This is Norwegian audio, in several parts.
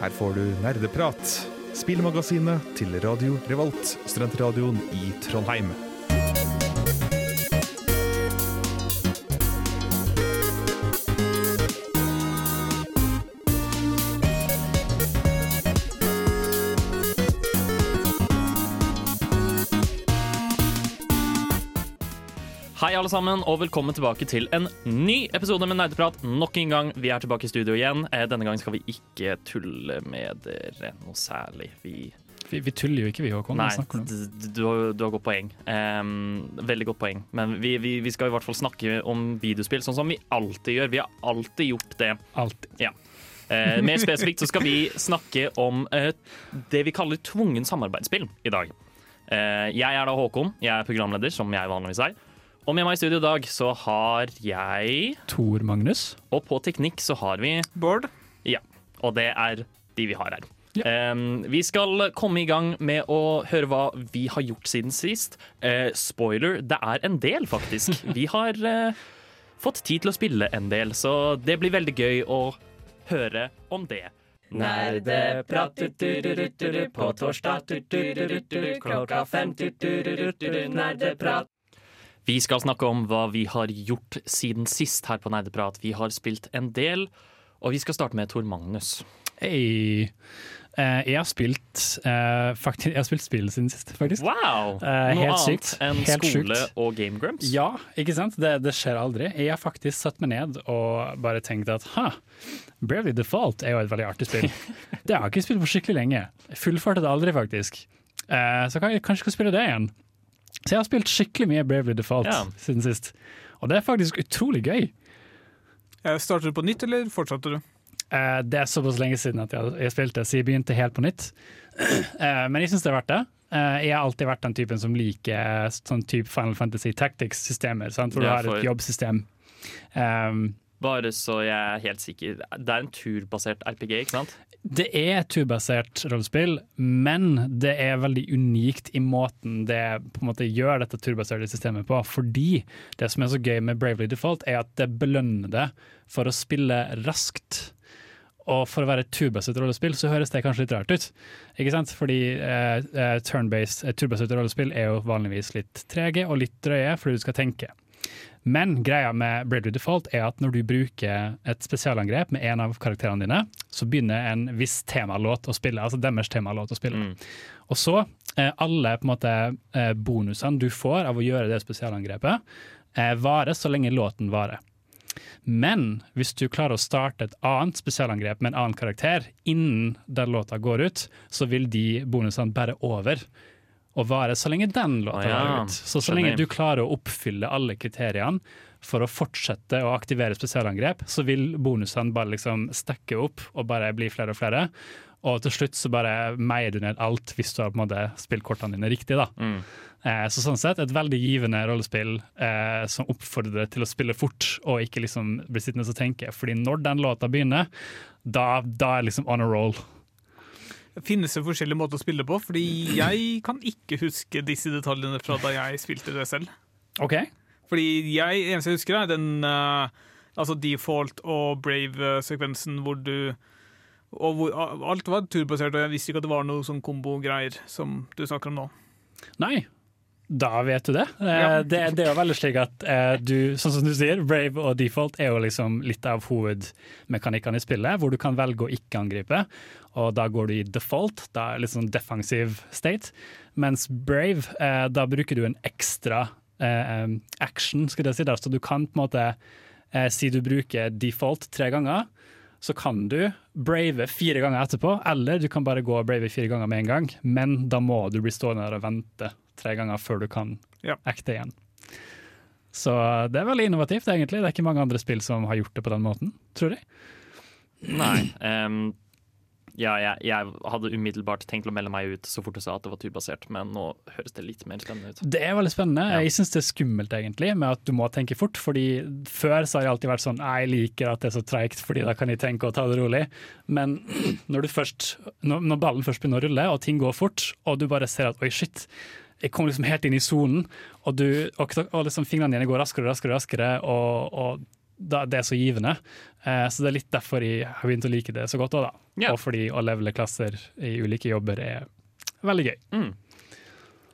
Her får du nerdeprat, spillmagasinet til Radio Revolt, studentradioen i Trondheim. Alle sammen, og velkommen tilbake til en ny episode med Nerdeprat. Nok en gang, vi er tilbake i studio igjen. Eh, Denne gangen skal vi ikke tulle med dere noe særlig. Vi Vi, vi tuller jo ikke, vi, Håkon. Nei, du du har, godt poeng. Um, veldig godt poeng. Men vi, vi, vi skal i hvert fall snakke om videospill, sånn som vi alltid gjør. Vi har alltid gjort det. Alltid. Uh, mer spesifikt så skal vi snakke om uh, det vi kaller tvungen samarbeidsspill i dag. Uh, jeg er da Håkon, jeg er programleder, som jeg vanligvis er. Og med meg i studio i dag så har jeg Tor Magnus. Og på teknikk så har vi Bård? Ja, og det er de vi har her. Ja. Um, vi skal komme i gang med å høre hva vi har gjort siden sist. Uh, spoiler, det er en del, faktisk. Vi har uh, fått tid til å spille en del, så det blir veldig gøy å høre om det. Nerdeprat på torsdag klokka fem nerdeprat. Vi skal snakke om hva vi har gjort siden sist her på Nerdeprat. Vi har spilt en del, og vi skal starte med Tor Magnus. Hei. Uh, jeg har spilt uh, faktisk, Jeg har spilt spill siden sist, faktisk. Wow! Eh, Noe annet sykt. enn Helt skole sykt. og Game Grumps? Ja, ikke sant? Det, det skjer aldri. Jeg har faktisk satt meg ned og bare tenkt at ha, Bravely Default er jo et veldig artig spill. det har jeg ikke spilt på skikkelig lenge. Fullførte det aldri, faktisk. Eh, så kan jeg kanskje skal spille det igjen. Så jeg har spilt skikkelig mye Bravely Default Ja. siden sist. Og det er faktisk utrolig gøy. Startet du på nytt, eller fortsetter du? Uh, det er såpass lenge siden at jeg, jeg spilte, så jeg begynte helt på nytt. Uh, men jeg syns det er verdt det. Uh, jeg har alltid vært den typen som liker sånn type Final Fantasy Tactics-systemer, for du har et jobbsystem. Um, Bare så jeg er helt sikker. Det er en turbasert RPG, ikke sant? det er et turbasert rollespill, men det er veldig unikt i måten det på en måte gjør dette turbaserte systemet på. Fordi det som er så gøy med Bravely Default, er at det belønner det for å spille raskt. Og for å være et turbasert rollespill, så høres det kanskje litt rart ut. Ikke sant? Fordi eh, eh, turn-based, eh, rollespill er jo vanligvis litt trege og litt drøye, fordi du skal tenke. Men greia med Bravely Default er at når du bruker et spesialangrep med en av karakterene dine, så begynner en viss temalåt å spille, altså deres temalåt å spille. Mm. Og så, eh, alle på en måte eh, bonusene du får av å gjøre det spesialangrepet, eh, varer så lenge låten varer. Men hvis du klarer å starte et annet spesialangrep med en annen karakter innen den låta går ut, så vil de bonusene bare over og vare så lenge den låta ah, ja, er ut. Så så lenge du klarer å oppfylle alle kriteriene for å fortsette å aktivere spesialangrep, så vil bonusene bare liksom stekke opp og bare bli flere og flere. Og til slutt så bare meier du ned alt hvis du har på en måte spilt kortene dine riktig. da. Mm. Eh, så sånn sett et veldig givende rollespill eh, som oppfordrer til å spille fort og ikke liksom bli sittende og tenke. Fordi når den låta begynner, da, da er liksom on a roll. Finnes det forskjellige måter å spille på? Fordi jeg kan ikke huske disse detaljene fra da jeg spilte det selv. OK? Fordi jeg, eneste jeg husker, er den uh, altså default og brave-sekvensen hvor du og hvor Alt var turbasert, og jeg visste ikke at det var noe sånn kombo-greier som du snakker om nå. Nei. Da vet du det. Eh, Ja. det. Det er jo veldig slik at eh, du, sånn som du sier, Brave og default er jo liksom litt av hovedmekanikkene i spillet, hvor du kan velge å ikke angripe, og da går du i default, da er litt sånn defensive state. Mens Brave, eh, da bruker du en ekstra action, skulle jeg si, der. så du kan på en måte si du bruker default tre ganger, så kan du brave fire ganger etterpå, eller du kan bare gå og brave fire ganger med en gang, men da må du bli stående der og vente tre ganger før du kan Ja. acte igjen. Så det er veldig innovativt, egentlig. Det er ikke mange andre spill som har gjort det på den måten, tror jeg. Nei. Um, ja, jeg, jeg hadde umiddelbart tenkt å melde meg ut så fort du sa at det var turbasert, men nå høres det litt mer spennende ut. Det er veldig spennende. Ja. Jeg syns det er skummelt egentlig med at du må tenke fort. fordi Før så har jeg alltid vært sånn jeg liker at det er så treigt, fordi da kan jeg tenke og ta det rolig. Men når, du først, når, når ballen først begynner å rulle, og ting går fort, og du bare ser at oi, shit, jeg kom liksom helt inn i sonen, og, du- og, og liksom fingrene dine går raskere og raskere, raskere, og, og det er så givende. Eh, så det er litt derfor jeg har begynt å like det så godt òg, da. Yeah. Og fordi å levele klasser i ulike jobber er veldig gøy. Mm.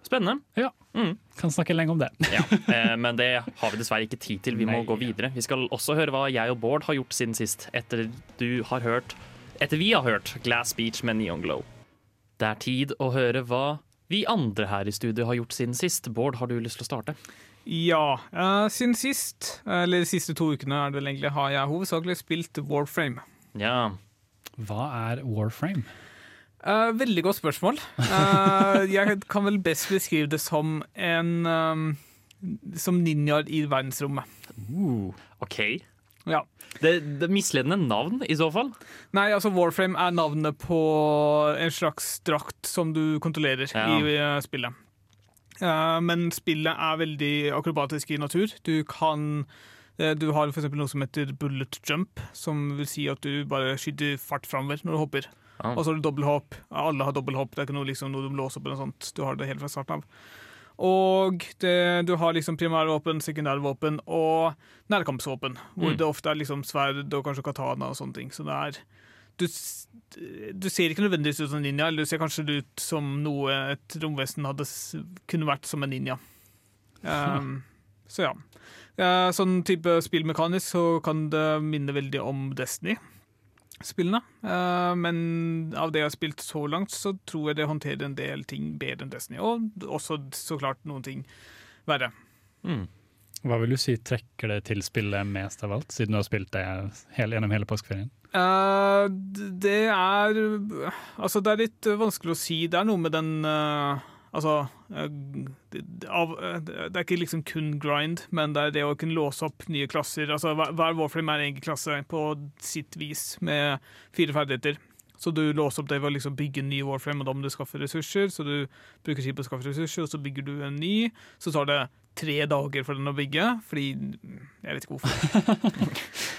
Spennende. Ja. Mm. Kan snakke lenge om det. Ja, eh, men det har vi dessverre ikke tid til. Vi må Nei. gå videre. Vi skal også høre hva jeg og Bård har gjort siden sist, etter du har hørt Etter vi har hørt Glass Beach med Neon Glow. Det er tid å høre hva vi andre her i studio har gjort siden sist. Bård, har du lyst til å starte? Ja, Uh, siden sist, eller de siste to ukene er det vel egentlig, har jeg hovedsakelig spilt Warframe. Ja. Hva er Warframe? Uh, veldig godt spørsmål. Uh, jeg kan vel best beskrive det som en um, Som ninjaer i verdensrommet. Uh, OK. Ja. Det, det misledende navn, i så fall. Nei, altså Warframe er navnet på en slags drakt som du kontrollerer Ja. i eh, spillet. Uh, men spillet er veldig akrobatisk i natur. Du kan uh, Du har f.eks. noe som heter bullet jump, som vil si at du bare skyter fart framover når du hopper. Ah. Og så har du dobbelthopp. Alle har dobbelthopp, det er ikke noe, liksom, noe du låser opp eller noe sånt. Du har det helt fra starten av. Og det, du har liksom primærvåpen, sekundærvåpen og nærkampsvåpen, hvor Mm. det ofte er liksom sverd og kanskje katana og sånne ting. Så det er du, du ser ikke nødvendigvis ut som en ninja, eller du ser kanskje ut som noe et romvesen hadde kunne vært som en ninja. Um, så ja. Eh, sånn type spillmekanisk så kan det minne veldig om Destiny-spillene. Eh, men av det jeg har spilt så langt, så tror jeg det håndterer en del ting bedre enn Destiny. Og også så klart noen ting verre. Mm. Hva vil du si trekker det til spillet mest av alt, siden du har spilt det hele, gjennom hele påskeferien? Uh, det er Altså, det er litt vanskelig å si. Det er noe med den eh, Altså eh, eh, det er ikke liksom kun grind, men det er det å kunne låse opp nye klasser. Altså, hver Warframe er en egen klasse på sitt vis, med fire ferdigheter. Så du låser opp det ved å liksom bygge en ny Warframe, og da må du skaffe ressurser. Så du bruker tid på å skaffe ressurser, og så bygger du en ny. Så tar det tre dager for den å bygge, fordi Jeg vet ikke hvorfor.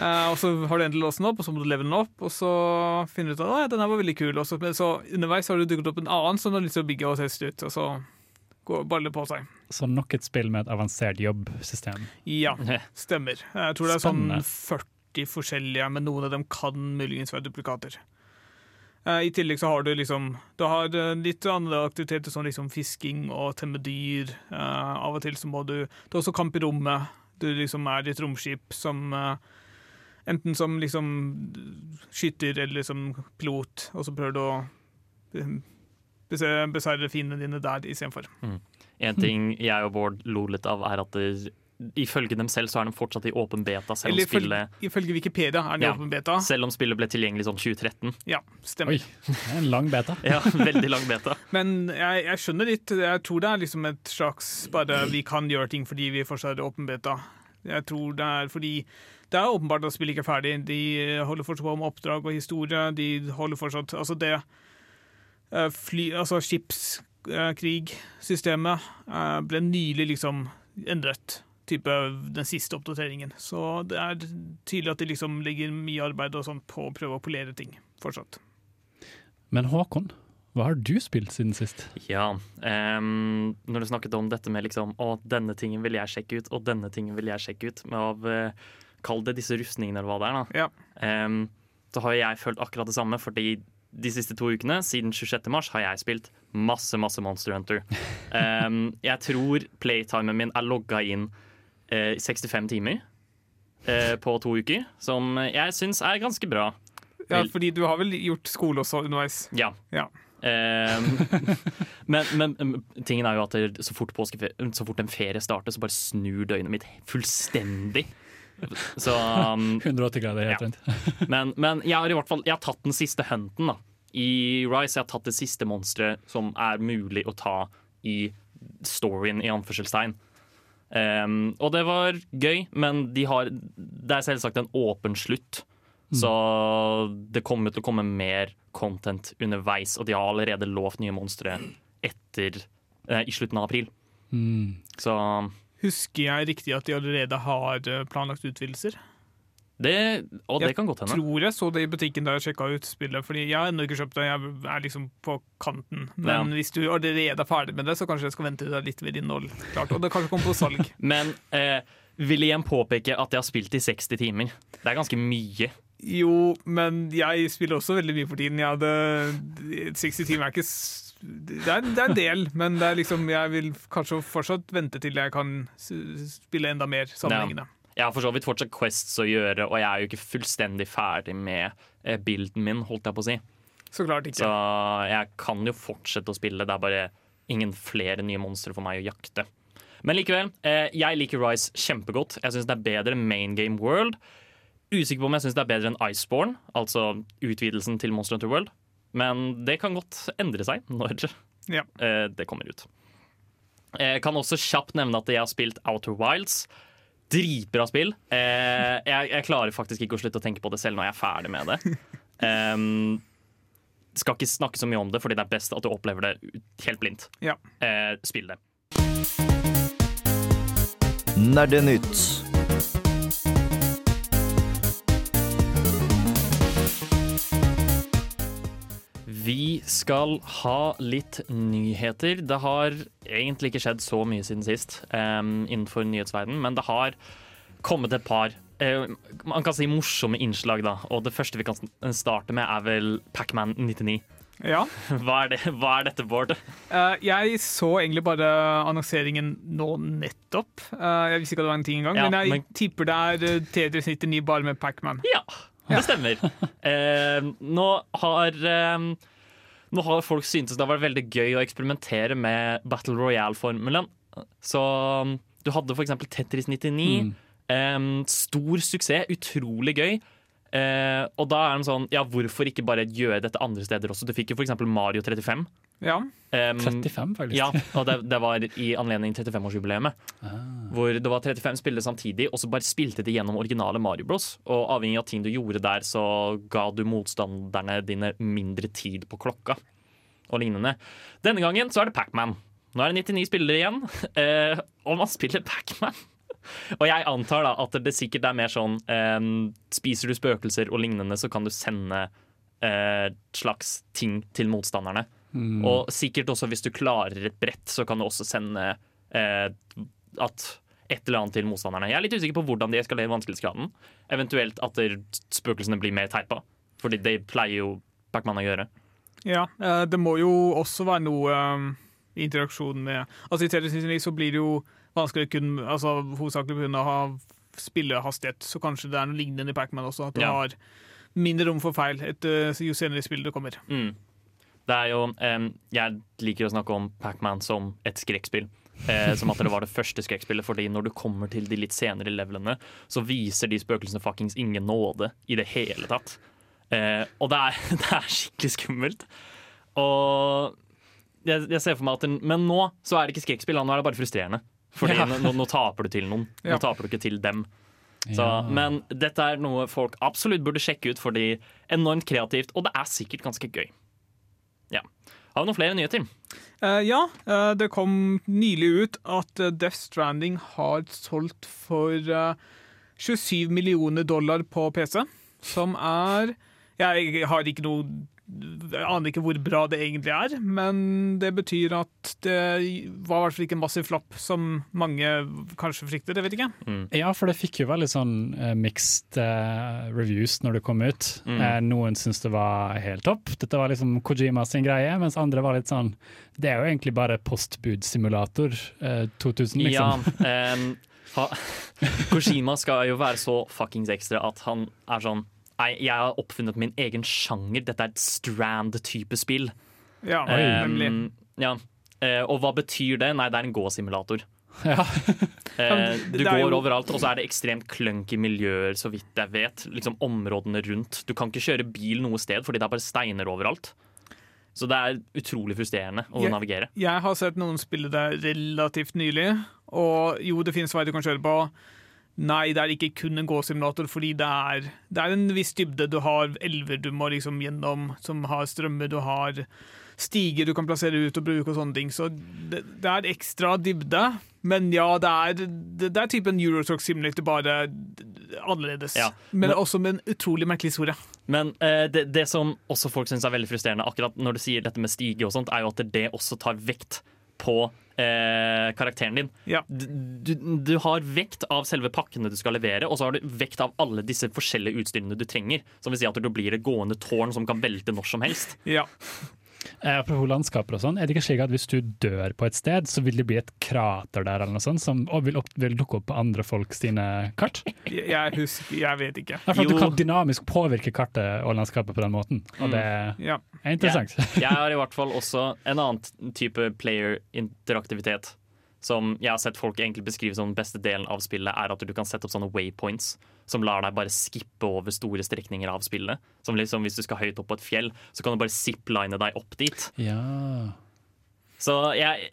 uh, og så har du endelig låst den opp, og så må du leve den opp, og så finner du ut at «Å, ja, den her var veldig kul. Og så, så underveis har du dukket opp en annen som du har lyst til å bygge og teste ut, og så går baller på seg. Så nok et spill med et avansert jobbsystem. Ja, stemmer. Jeg tror det er sånn 40 forskjellige, men noen av dem kan muligens være duplikater. Eh, I tillegg så har du liksom Du har eh, litt andre aktiviteter som liksom fisking og temme dyr. Eh, av og til så må du Det er også kamp i rommet. Du liksom er i et romskip som Enten som liksom skytter eller som pilot, og så prøver du å bese- beseire fiendene dine der istedenfor. En ting jeg og Bård lo litt av, er at det, ifølge dem selv så er de fortsatt i åpen beta, selv om, Eller ifølge, spillet, ifølge Wikipedia er den i Ja. åpen beta. selv om spillet ble tilgjengelig sånn 2013. Ja, stemmer. Oi, det er en lang beta. Ja, veldig lang beta. Men jeg, jeg skjønner litt. Jeg tror det er liksom et slags bare Vi kan gjøre ting fordi vi fortsatt er åpen beta. Jeg tror det er fordi det er åpenbart at spillet ikke er ferdig. De holder fortsatt på med oppdrag og historie. De holder fortsatt Altså, det eh, fly, Altså, skipskrigsystemet eh, ble nylig liksom endret. Type den siste oppdateringen. Så det er tydelig at de liksom legger mye arbeid og sånt på å prøve å polere ting fortsatt. Men Håkon, hva har du spilt siden sist? Ja, um, når du snakket om dette med liksom Å, denne tingen vil jeg sjekke ut, og denne tingen vil jeg sjekke ut, med av uh, Kall det disse rustningene eller hva det er, da. Ja. Um, så har jeg følt akkurat det samme, fordi de siste to ukene, siden 26. mars, har jeg spilt masse, masse Monster Hunter. Um, jeg tror playtimen min er logga inn eh, 65 timer eh, på to uker, som jeg syns er ganske bra. Ja, fordi du har vel gjort skole også underveis? Ja. Ja. Eh, men, men tingen er jo at det, så, fort så fort en ferie starter, så bare snur døgnet mitt fullstendig. Så, um, 180 grader helt Ja. men, men jeg har i hvert fall Jeg har tatt den siste hunten da i Rise. Jeg har tatt det siste monsteret som er mulig å ta i storyen, i anførselstegn. Ehm, og det var gøy, men de har, det er selvsagt en åpen slutt. Så det kommer til å komme mer content underveis, og de har allerede lovt nye monstre etter eh, i slutten av april. Mm. Så Husker jeg riktig at de allerede har eh, planlagt utvidelser? Det Og det Jeg kan godt hende. Tror jeg så det i butikken da jeg sjekka ut spillet, fordi jeg har ennå ikke kjøpt det. Jeg er liksom på kanten. Men Ja. hvis du allerede er ferdig med det, så kanskje jeg skal vente er litt mer innhold klart. Og det kanskje kommer på salg. Men eh, vil igjen påpeke at jeg har spilt i 60 timer. Det er ganske mye. Jo, men jeg spiller også veldig mye for tiden. Jeg hadde 60 timer er ikke det er, det er en del, men det liksom, jeg vil kanskje fortsatt vente til jeg kan spille enda mer sammenhengende. Jeg har for så vidt fortsatt quests å gjøre, og jeg er jo ikke fullstendig ferdig med eh, bilden min, holdt jeg på å si. Så klart ikke. Så jeg kan jo fortsette å spille. Det er bare ingen flere nye monstre for meg å jakte. Men likevel, eh, jeg liker Rise kjempegodt. Jeg syns det er bedre enn Main Game World. Usikker på om jeg syns det er bedre enn Iceborne, altså utvidelsen til Monster Hunter World. Men det kan godt endre seg når Ja. eh, det kommer ut. Jeg kan også kjapt nevne at jeg har spilt Outer Wilds. Dritbra spill. Eh, jeg, jeg klarer faktisk ikke å slutte å tenke på det selv når jeg er ferdig med det. Um, skal ikke snakke så mye om det, fordi det er best at du opplever det helt blindt. Ja. Eh, spill det. Nerdenytt. Vi skal ha litt nyheter. Det har egentlig ikke skjedd så mye siden sist um, innenfor nyhetsverdenen, men det har kommet et par uh, man kan si morsomme innslag. da Og Det første vi kan starte med, er vel Pacman 99. Ja. Hva er, det, hva er dette, Bård? Uh, jeg så egentlig bare annonseringen nå nettopp. Uh, jeg visste ikke at det var en ting engang, Ja, men jeg men- tipper det er eh, Tetris99 bare med Pacman. Ja, det stemmer. Nå har Nå har folk syntes det har vært veldig gøy å eksperimentere med Battle Royale-formelen. Så um, du hadde eksempel Tetris 99. Eh, stor suksess, utrolig gøy. Eh, og da er den sånn Ja, hvorfor ikke bare gjøre dette andre steder også? Du fikk jo eksempel Mario 35. Ja. Um, 35, faktisk. Ja, og det, det var i anledning 35-årsjubileet. Hvor det var 35 spillere samtidig, og så bare spilte de gjennom originale Mario Bros. Og avhengig av ting du gjorde der, så ga du motstanderne dine mindre tid på klokka. Og lignende. Denne gangen så er det Pacman. Nå er det 99 spillere igjen, uh, og man spiller Pacman. Og jeg antar da at det sikkert er mer sånn eh, Spiser du spøkelser og lignende, så kan du sende eh, slags ting til motstanderne. Og sikkert også hvis du klarer et brett, så kan du også sende eh, at et eller annet til motstanderne. Jeg er litt usikker på hvordan de eskalerer vanskelighetsgraden. Eventuelt at spøkelsene blir mer teipa. Fordi det pleier jo Pacman å gjøre. ja. eh, det må jo også være noe um, interaksjon med Altså I Tetris99 så blir det jo vanskelig kun altså hovedsakelig pga. spillehastighet, så kanskje det er noe lignende i Pacman også. At du Ja. har mindre rom for feil etter, jo senere i spillet det kommer. Mm. Det er jo em, Jeg liker å snakke om Pacman som et skrekkspill. Eh, som at det var det første skrekkspillet, fordi når du kommer til de litt senere levelene, så viser de spøkelsene fuckings ingen nåde i det hele tatt. Eh, og det er, det er skikkelig skummelt. Og jeg, jeg ser for meg at den, Men nå så er det ikke skrekkspill, nå er det bare frustrerende. Fordi Ja. nå, nå taper du til noen. Nå Ja. taper du ikke til dem. Så, Ja. Men dette er noe folk absolutt burde sjekke ut, fordi enormt kreativt, og det er sikkert ganske gøy. Har vi noen flere nyheter? Uh, ja, uh, det kom nylig ut at eh, Death Stranding har solgt for uh, 27 millioner dollar på PC, som er Jeg har ikke noe jeg aner ikke hvor bra det egentlig er, men det betyr at det var i hvert fall ikke en massiv flopp, som mange kanskje frykter. Det vet ikke. Mm. Ja, for det fikk jo veldig sånn uh, mixed uh, reviews når det kom ut. Mm. Uh, noen syntes det var helt topp, dette var liksom Kojima sin greie, mens andre var litt sånn Det er jo egentlig bare postbudsimulator uh, 2000, liksom. Ja, um, ha, Kojima skal jo være så fuckings ekstra at han er sånn Nei, jeg har oppfunnet min egen sjanger. Dette er et Strand-type spill. Ja, nemlig. nemlig. ja. Eh, og hva betyr det? Nei, det er en gåsimulator. Ja. Eh, du går jo- overalt, og så er det ekstremt clunky miljøer, så vidt jeg vet. Liksom Områdene rundt. Du kan ikke kjøre bil noe sted, fordi det er bare steiner overalt. Så det er utrolig frustrerende å jeg, navigere. Jeg har sett noen spille det relativt nylig, og jo, det finnes veier du kan kjøre på. Nei, det er ikke kun en gåsimulator, fordi det er, det er en viss dybde. Du har elver du må liksom gjennom, som har strømmer, du har stiger du kan plassere ut og bruke og sånne ting. Så det, det er ekstra dybde. Men ja, det er, det, det er typen en Eurotruck Simulator, bare annerledes. Ja. Men også med en utrolig merkelig historie. Men eh, det, det som også folk syns er veldig frustrerende, akkurat når du sier dette med stige og sånt, er jo at det også tar vekt på eh, karakteren din. Ja. Du, du, har vekt av selve pakkene du skal levere, og så har du vekt av alle disse forskjellige utstyrene du trenger. Som vil si at du blir det gående tårn som kan velte når som helst. Ja. Eh, apropos landskaper og sånn, er det ikke slik at hvis du dør på et sted, så vil det bli et krater der eller noe sånt, som og vil, opp, vil dukke opp på andre folk sine kart? Jeg, husker Jeg vet ikke. At Jo. Du kan dynamisk påvirke kartet og landskapet på den måten, og det Ja. er interessant. Jeg har i hvert fall også en annen type player-interaktivitet. Som jeg har sett folk egentlig beskrive som den beste delen av spillet, er at du kan sette opp sånne waypoints som lar deg bare skippe over store strekninger av spillet. Som liksom Hvis du skal høyt opp på et fjell, så kan du bare zipline deg opp dit. Ja. Så jeg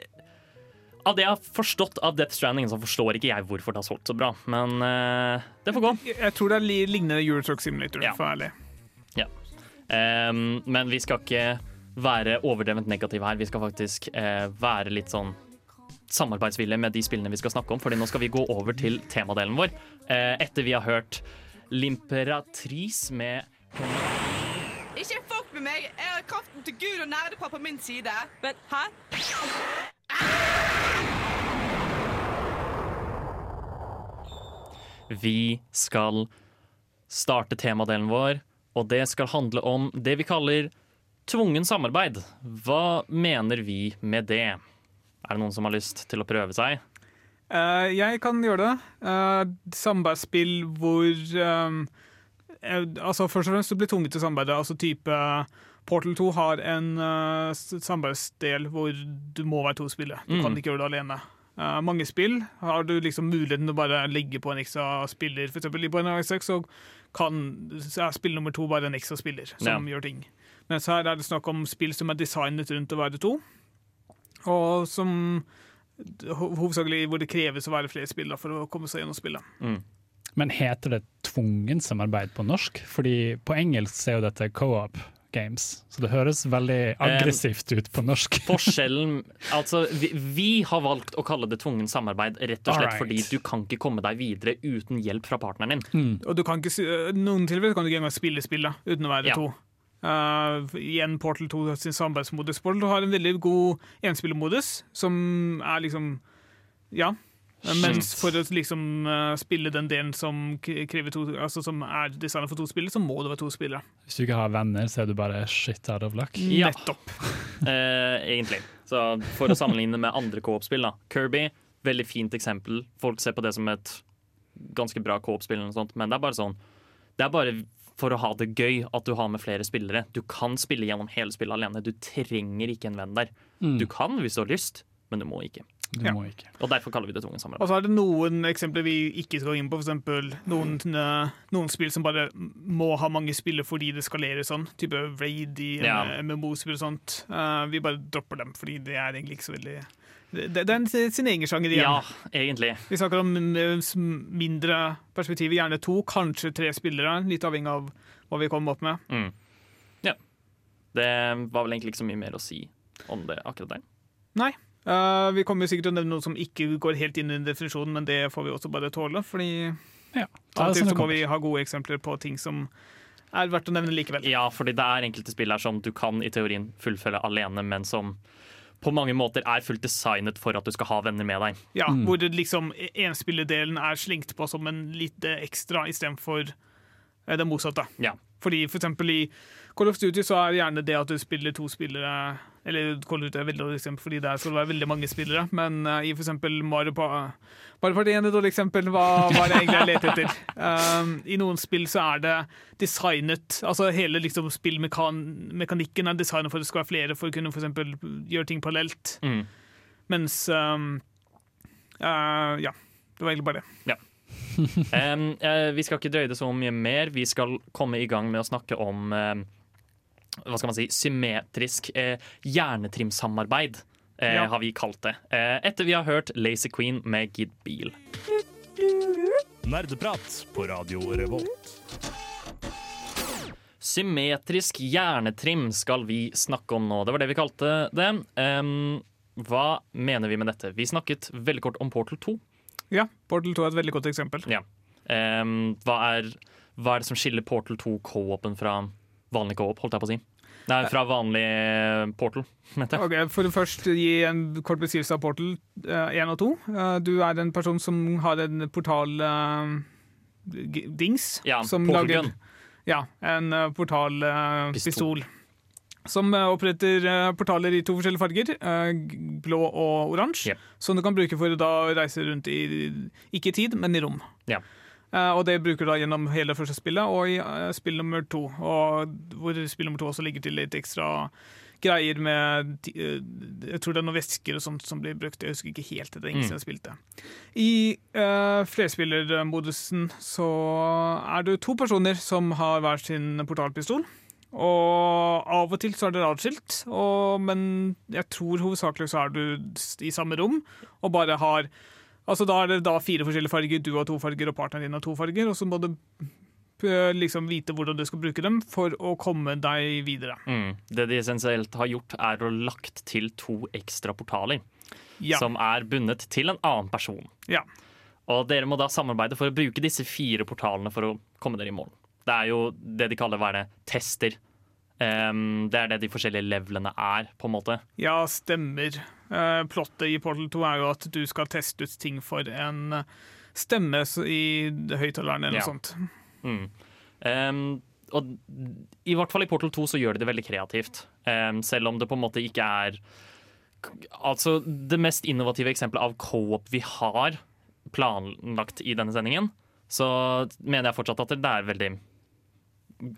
Av det jeg har forstått av Death Stranding, så forstår ikke jeg hvorfor det har solgt så bra. Men uh, det får gå. Jeg, tror det er li- lignende Eurotruck Simulator, Ja. for ærlig. Um, men vi skal ikke være overdrevent negative her. Vi skal faktisk uh, være litt sånn samarbeidsvillige med de spillene vi skal snakke om. Fordi nå skal vi gå over til temadelen vår. Eh, etter vi har hørt Limperatrice med Ikke fuck med meg! Jeg har kraften til Gud og nerdepar på min side. Men hæ? Vi skal starte temadelen vår, og det skal handle om det vi kaller tvungen samarbeid. Hva mener vi med det? Er det noen som har lyst til å prøve seg? Uh, jeg kan gjøre det. Uh, samarbeidsspill hvor um, altså Først og fremst du blir tvunget til å samarbeide. Altså type Portal 2 har en uh, samarbeidsdel hvor du må være to spillere. Du Mm. kan ikke gjøre det alene. Uh, mange spill har du liksom muligheten til å bare legge på en ekstra spiller. For eksempel i Binary 6 så kan så er spill nummer to bare en ekstra spiller som gjør ting. Mens her er det snakk om spill som er designet rundt å være to, og som hovedsakelig hvor det kreves å være flere spillere for å komme seg gjennom spillet. Men heter det tvungen samarbeid på norsk? Fordi på engelsk er jo dette co-op games, så det høres veldig aggressivt ut på norsk. Forskjellen Altså, vi, vi har valgt å kalle det tvungen samarbeid rett og slett right. fordi du kan ikke komme deg videre uten hjelp fra partneren din. Og du kan ikke, øh, noen tilfeller kan du ikke engang spille spillet uten å være Ja. to. Uh, igjen Portal 2 sin samarbeidsmodus. Portal 2 har en veldig god enspillermodus, som er liksom Ja. Mens for å liksom uh, spille den delen som k- to Altså som er designet for to spillere, så må det være to spillere. Hvis du ikke har venner, så er du bare shit out of luck. Ja. Nettopp. uh, egentlig. Så for å sammenligne med andre co-op-spill, da. Kirby, veldig fint eksempel. Folk ser på det som et ganske bra co-op-spill, men det er bare sånn Det er bare for å ha det gøy at du har med flere spillere. Du kan spille gjennom hele spillet alene. Du trenger ikke en venn der. Du kan hvis du har lyst, men du må ikke. Du Ja. må ikke. Og derfor kaller vi det tvungen Og så er det noen eksempler vi ikke skal gå inn på. For eksempel noen, eh, noen spill som bare må ha mange spillere fordi det skalerer sånn. Type Raid i Ja. MMO-spill og sånt. Uh, vi bare dropper dem, fordi det er egentlig ikke så veldig Det, det er en, sin egen sjanger igjen. Ja, egentlig. Vi snakker om mindre perspektiver, gjerne to, kanskje tre spillere. Litt avhengig av hva vi kommer opp med. Mm. Ja. Det var vel egentlig ikke så mye mer å si om det akkurat der. Nei. Uh, vi kommer jo sikkert til å nevne noe som ikke går helt inn i definisjonen, men det får vi også bare tåle. Fordi Ja, som så må vi ha gode eksempler på ting som er verdt å nevne likevel. Ja, fordi det er enkelte spill her som du kan i teorien fullføre alene, men som på mange måter er fullt designet for at du skal ha venner med deg. Ja, Hvor liksom enspillerdelen er slengt på som en lite ekstra istedenfor eh, det motsatte. Ja. Fordi for eksempel i Call of Duty så er det gjerne det at du spiller to spillere Eller Call of Duty er veldig dårlig eksempel fordi der skal det være veldig mange spillere, men uh, i for eksempel Mario, pa Mario Party 1 er et dårlig eksempel. Hva var det egentlig jeg lette etter? Um, I noen spill så er det designet Altså hele liksom spillmekanikken er designet for at det skal være flere for å kunne for eksempel gjøre ting parallelt. Mm. Mens um, uh, Ja. Det var egentlig bare det. Em, uh, vi skal ikke drøye det så mye mer. Vi skal komme i gang med å snakke om uh, hva skal man si, symmetrisk uh, hjernetrimsamarbeid, Ja. har vi kalt det. Eh, etter vi har hørt Lazy Queen med Gid Beal. Nerdeprat på Radio Revolt. Symmetrisk hjernetrim skal vi snakke om nå. Det var det vi kalte det. Um, hva mener vi med dette? Vi snakket veldig kort om Portal 2. Ja, Portal 2 er et veldig godt eksempel. Ja. Um, hva, er, hva er det som skiller Portal 2 co-open fra vanlig co-op? holdt jeg på å si? Nei, fra vanlig eh, portal, mente jeg. Ok, For å først gi en kort beskrivelse av Portal 1 og 2. Uh, Du er en person som har en portal-dings. Ja, som lager. Ja, en eh, portalpistol. Som eh, oppretter eh, portaler i to forskjellige farger, eh, blå og oransje. Yep. Som du kan bruke for å reise rundt i ikke i tid, men i rom. Ja. Og det bruker du da gjennom hele det første spillet og i spill nummer to. Og hvor spill nummer to også ligger til litt ekstra greier med Jeg tror det er noen væsker og sånt som blir brukt. Jeg husker ikke helt det. det er ingen Mm. som spilte. I uh, flerspillermodusen så er du to personer som har hver sin portalpistol. Og av og til så er dere atskilt, og- men jeg tror hovedsakelig så er du i samme rom og bare har Altså Da er det da fire forskjellige farger, du har to farger og partneren din har to farger, og så må du liksom vite hvordan du skal bruke dem for å komme deg videre. Mm. Det de essensielt har gjort, er å lagt til to ekstra portaler. Ja. Som er bundet til en annen person. ja. Og dere må da samarbeide for å bruke disse fire portalene for å komme dere i mål. Det er jo det de kaller hva er det, tester. Um, det er det de forskjellige levelene er, på en måte. Ja, stemmer. Uh, plottet i Portal 2 er jo at du skal teste ut ting for en stemme i høyttaleren eller Ja. noe sånt. Mm. Um, og i hvert fall i Portal 2 så gjør de det veldig kreativt. Um, selv om det på en måte ikke er Altså, det mest innovative eksempelet av co-op vi har planlagt i denne sendingen, så mener jeg fortsatt at det er veldig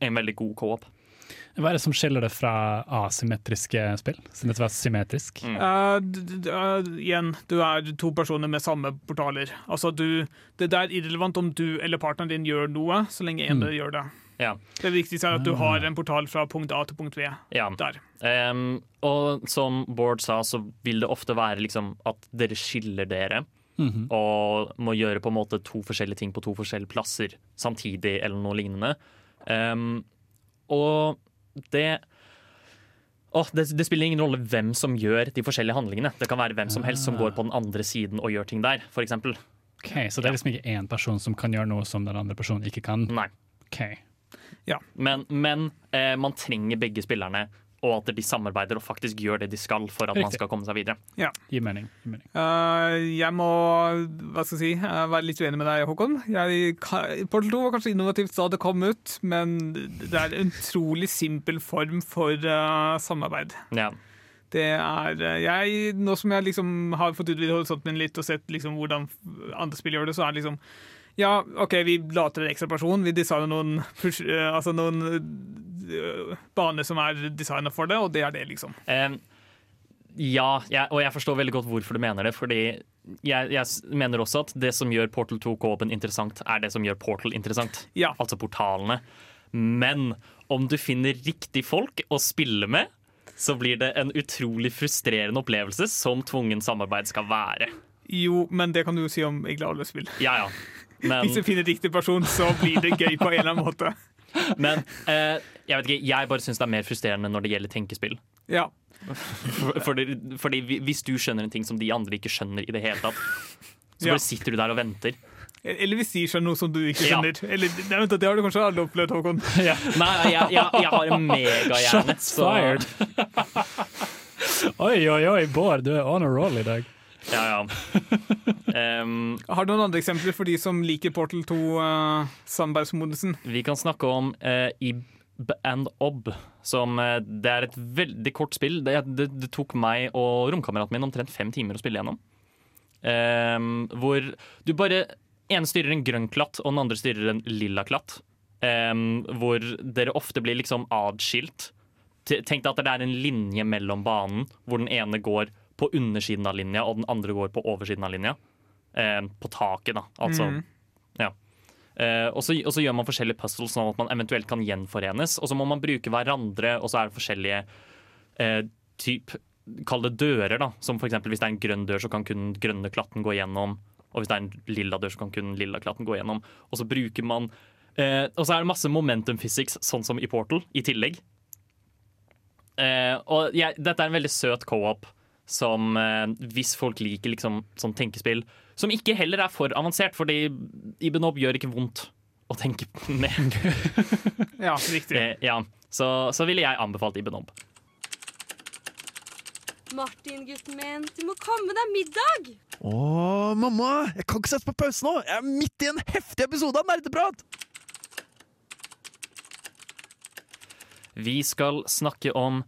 en veldig god co-op. Hva er det som skiller det fra asymmetriske spill? Siden dette var symmetrisk. Mm. Uh, d- d- eh, igjen, du er to personer med samme portaler. Altså, du, det er irrelevant om du eller partneren din gjør noe, så lenge en Mm. gjør det. Ja. Det viktigste er at du har en portal fra punkt A til punkt V ja. Der. Um, og som Bård sa, så vil det ofte være liksom at dere skiller dere. Mhm. og må gjøre på en måte to forskjellige ting på to forskjellige plasser samtidig, eller noe lignende. Em, og det oh, det, det spiller ingen rolle hvem som gjør de forskjellige handlingene. Det kan være hvem som helst som går på den andre siden og gjør ting der, f.eks. Ok, Så det er liksom ikke én person som kan gjøre noe som den andre personen ikke kan? Nei. Ok. Men, men eh, man trenger begge spillerne, og at de samarbeider og faktisk gjør det de skal for at man skal komme seg videre. Gir mening. Gi mening. Uh, jeg må hva skal jeg si, eh, være litt uenig med deg, Håkon. Jeg, Portal 2 var kanskje innovativt da det kom ut, men det er en utrolig simpel form for uh, samarbeid. Ja. Det er jeg, Nå som jeg liksom har fått utvidet horisonten min litt og sett liksom hvordan andre spill gjør det, så er det liksom Ja, OK, vi la til en ekstra person. Vi designer noen, eh, altså noen eh, baner som er designa for det, og det er det, liksom. Em, ja, jeg, og jeg forstår veldig godt hvorfor du mener det. Fordi jeg, jeg mener også at det som gjør Portal 2 Coop-en interessant, er det som gjør Portal interessant. Ja. Altså portalene. Men om du finner riktig folk å spille med, så blir det en utrolig frustrerende opplevelse som tvungen samarbeid skal være. Jo, men det kan du jo si om egentlig alle spill. Ja, ja. Men, Hvis du finner riktig person, så blir det gøy på en eller annen måte. men eh, jeg vet ikke, jeg bare syns det er mer frustrerende når det gjelder tenkespill. Ja. For- Fordi, fordi hvis du skjønner en ting som de andre ikke skjønner i det hele tatt, så Ja. bare sitter du der og venter. Eller hvis de skjønner noe som du ikke Ja. skjønner. Eller, nei, vent, det har du kanskje aldri opplevd, Håkon. Nei, jeg, jeg, jeg har en megahjerne. Shots fired! oi, oi, oi, Bård, du er on a roll i dag. Ja, ja. Um, Har du noen andre eksempler for de som liker Portal 2 uh, samarbeidsmodusen? vi kan snakke om uh, Ib and Ob, som uh, Det er et veldig kort spill. Det, det, det tok meg og romkameraten min omtrent fem timer å spille gjennom. Um, hvor du bare ene styrer en grønn klatt, og den andre styrer en lilla klatt. Um, hvor dere ofte blir liksom atskilt. Tenk deg at det er en linje mellom banen, hvor den ene går på undersiden av linja, og den andre går på oversiden av linja. Eh, på taket, da. Altså. Mm. Ja. Eh, og, så, gjør man forskjellige puzzles sånn at man eventuelt kan gjenforenes. Og så må man bruke hverandre, og så er det forskjellige eh, typ Kall det dører, da. Som eksempel hvis det er en grønn dør, så kan kun den grønne klatten gå gjennom. Og hvis det er en lilla dør, så kan kun den lilla klatten gå gjennom. Og så bruker man eh, Og så er det masse momentum physics, sånn som i Portal, i tillegg. Eh, og jeg, dette er en veldig søt co-op som eh, hvis folk liker liksom sånn tenkespill, som ikke heller er for avansert, fordi Ibenob gjør ikke vondt å tenke med. Ja, riktig. Eh, ja. så, så ville jeg anbefalt Ibenob. Martin, gutten min, du må komme deg middag! Å, mamma! Jeg kan ikke sette på pause nå! Jeg er midt i en heftig episode av Nerdeprat! Vi skal snakke om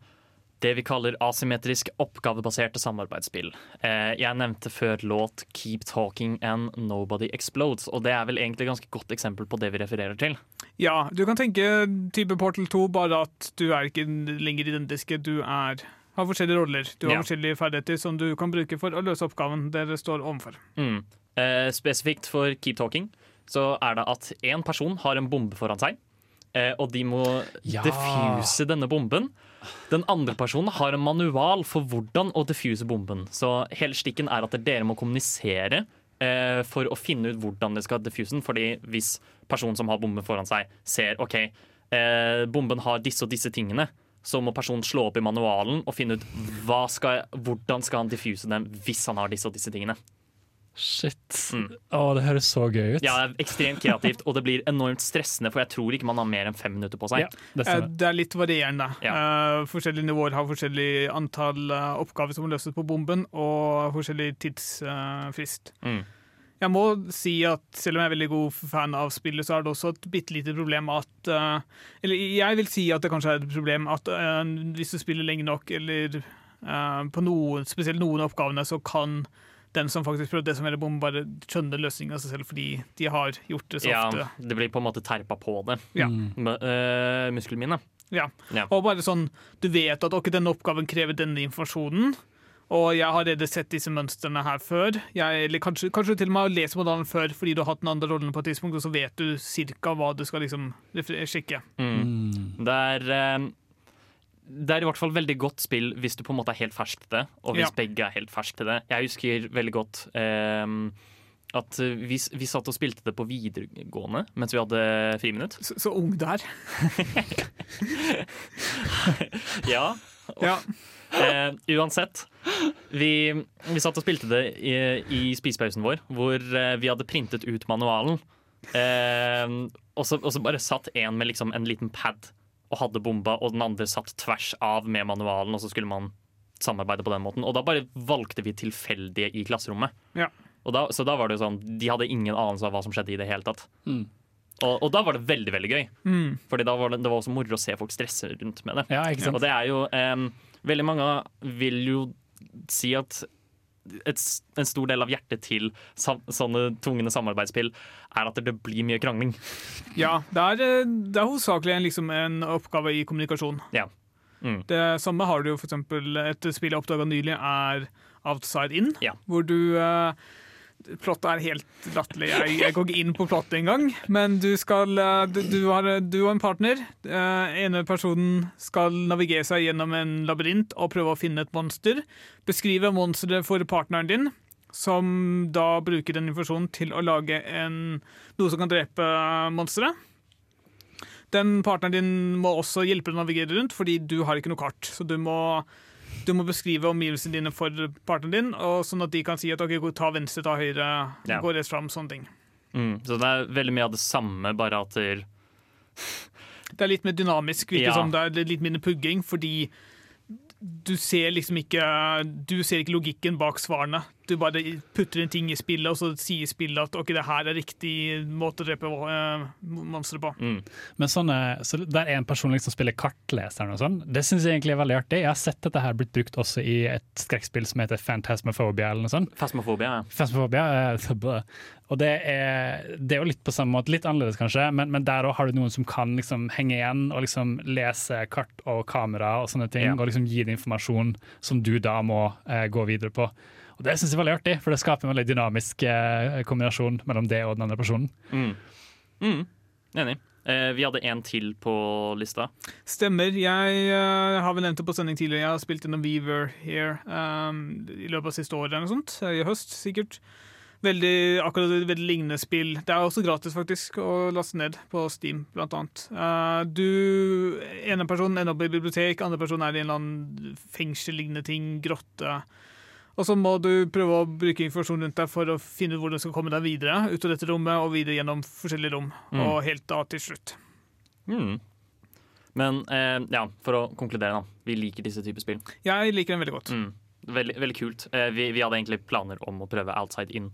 det vi kaller asymmetrisk oppgavebaserte samarbeidsspill. Eh, jeg nevnte før låt 'Keep Talking and Nobody Explodes', og det er vel egentlig et ganske godt eksempel på det vi refererer til. Ja, du kan tenke type Portal 2, bare at du er ikke lenger identiske. Du er, har forskjellige roller. Du har Ja. forskjellige ferdigheter som du kan bruke for å løse oppgaven dere står overfor. Mm. Eh, spesifikt for Keep Talking så er det at én person har en bombe foran seg, og de må Ja. diffuse denne bomben. Den andre personen har en manual for hvordan å diffuse bomben. Så hele stikken er at dere må kommunisere eh, for å finne ut hvordan dere skal diffuse den. Fordi hvis personen som har bomben foran seg, ser OK, eh, bomben har disse og disse tingene, så må personen slå opp i manualen og finne ut skal, hvordan skal han diffuse den hvis han har disse og disse tingene. Shit. Mm. Å, det høres så gøy ut. Ja, det er ekstremt kreativt, og det blir enormt stressende, for jeg tror ikke man har mer enn fem minutter på seg. Ja, det Eh. Det er litt varierende. Eh, forskjellige nivåer har forskjellig antall uh, oppgaver som må løses på bomben, og forskjellig tidsfrist. Mm. Jeg må si at selv om jeg er veldig god fan av spillet, så er det også et bitte lite problem at Eller jeg vil si at det kanskje er et problem at hvis du spiller lenge nok, eller på noen, spesielt noen av oppgavene, så kan den som faktisk prøver å desimere bomben, bare skjønner løsningen av seg selv fordi de har gjort det så Ja, ofte. det blir på en måte terpa på det, Ja. Mm. med, øh. Ja. Ja. Og bare sånn, du vet at ok, denne oppgaven krever denne informasjonen, og jeg har allerede sett disse mønstrene her før. Jeg, eller kanskje, kanskje du til og med har lest modellen før fordi du har hatt den andre rollen på et tidspunkt, og så vet du cirka hva du skal liksom sjekke. Mm. Det er øh, det er i hvert fall veldig godt spill hvis du på en måte er helt fersk til det, og hvis Ja. begge er helt fersk til det. Jeg husker veldig godt øh, at vi, vi satt og spilte det på videregående mens vi hadde friminutt. Så, så ung du er. Ja, Ja. Eh, uansett. Vi, vi satt og spilte det i, i spisepausen vår, hvor eh, vi hadde printet ut manualen. Eh, og, så, og så bare satt en med liksom en liten pad og hadde bomba, og den andre satt tvers av med manualen, og så skulle man samarbeide på den måten. Og da bare valgte vi tilfeldige i klasserommet. Ja. Og da, så da var det jo sånn, De hadde ingen anelse av hva som skjedde i det hele tatt. Mm. Og, og da var det veldig veldig gøy. Mm. Fordi da var det, det var også moro å se folk stresse rundt med det. Ja, ikke sant? Og det er jo em, Veldig mange vil jo si at et, en stor del av hjertet til sam, sånne tvungne samarbeidsspill er at det blir mye krangling. Ja, det er, eh, det er hovedsakelig en, liksom, en oppgave i kommunikasjon. Ja. Mm. Det samme har du jo eksempel et spill jeg oppdaga nylig, er Outside In. Ja. Hvor du eh, Plottet er helt latterlig. Jeg, jeg går ikke inn på plottet engang. Men du skal eh, du, du, har, du og en partner. Uh, ene personen skal navigere seg gjennom en labyrint og prøve å finne et monster. Beskrive monsteret for partneren din, som da bruker den informasjonen til å lage en, noe som kan drepe monsteret. Den partneren din må også hjelpe deg å navigere rundt, fordi du har ikke noe kart. Så du må, du må beskrive omgivelsene dine for partneren din, og sånn at de kan si at ok, ta venstre, ta høyre, Ja. gå rett fram, sånne ting. Mm. Så det er veldig mye av det samme, bare at det, Det er litt mer dynamisk, virker Ja. som. Det er litt mindre pugging, fordi du ser liksom ikke Du ser ikke logikken bak svarene. Du bare putter inn ting i spillet, og så sier spillet at ok, det her er riktig måte å drepe uh, monstre på. mm. Men sånne, så der er en person liksom spiller kartleseren og sånn, det syns jeg egentlig er veldig artig. Jeg har sett dette her blitt brukt også i et skrekkspill som heter Phantasmophobia eller noe sånt. Phasmophobia. Ja. Phasmophobia, eh, og det er, det er jo litt på samme måte, litt annerledes kanskje, men, men der òg har du noen som kan liksom henge igjen og liksom lese kart og kamera og sånne ting, Ja. og liksom gi deg informasjon som du da må eh, gå videre på. Og Det syns jeg var veldig artig, for det skaper en veldig dynamisk eh, kombinasjon mellom det og den andre personen. Mm. Mm. Enig. Eh, vi hadde en til på lista. Stemmer. Jeg uh, har vel nevnt det på sending tidligere. Jeg har spilt gjennom Weaver Here um, i løpet av siste året, eller noe sånt. I høst, sikkert. Veldig, akkurat et veldig lignende spill. Det er også gratis faktisk å laste ned på Steam, blant annet. Uh, du, ene personen ender opp i bibliotek, andre person er i en eller annen fengsel-lignende ting, grotte. Og så må du prøve å bruke informasjon rundt deg for å finne ut hvordan du skal komme deg videre ut av dette rommet og videre gjennom forskjellige rom, Mm. og helt da til slutt. Mm. Men eh, ja, for å konkludere, da. Vi liker disse typer spill. Jeg liker dem veldig godt. Mm. Veldig, veldig kult. Eh, vi, vi hadde egentlig planer om å prøve Outside In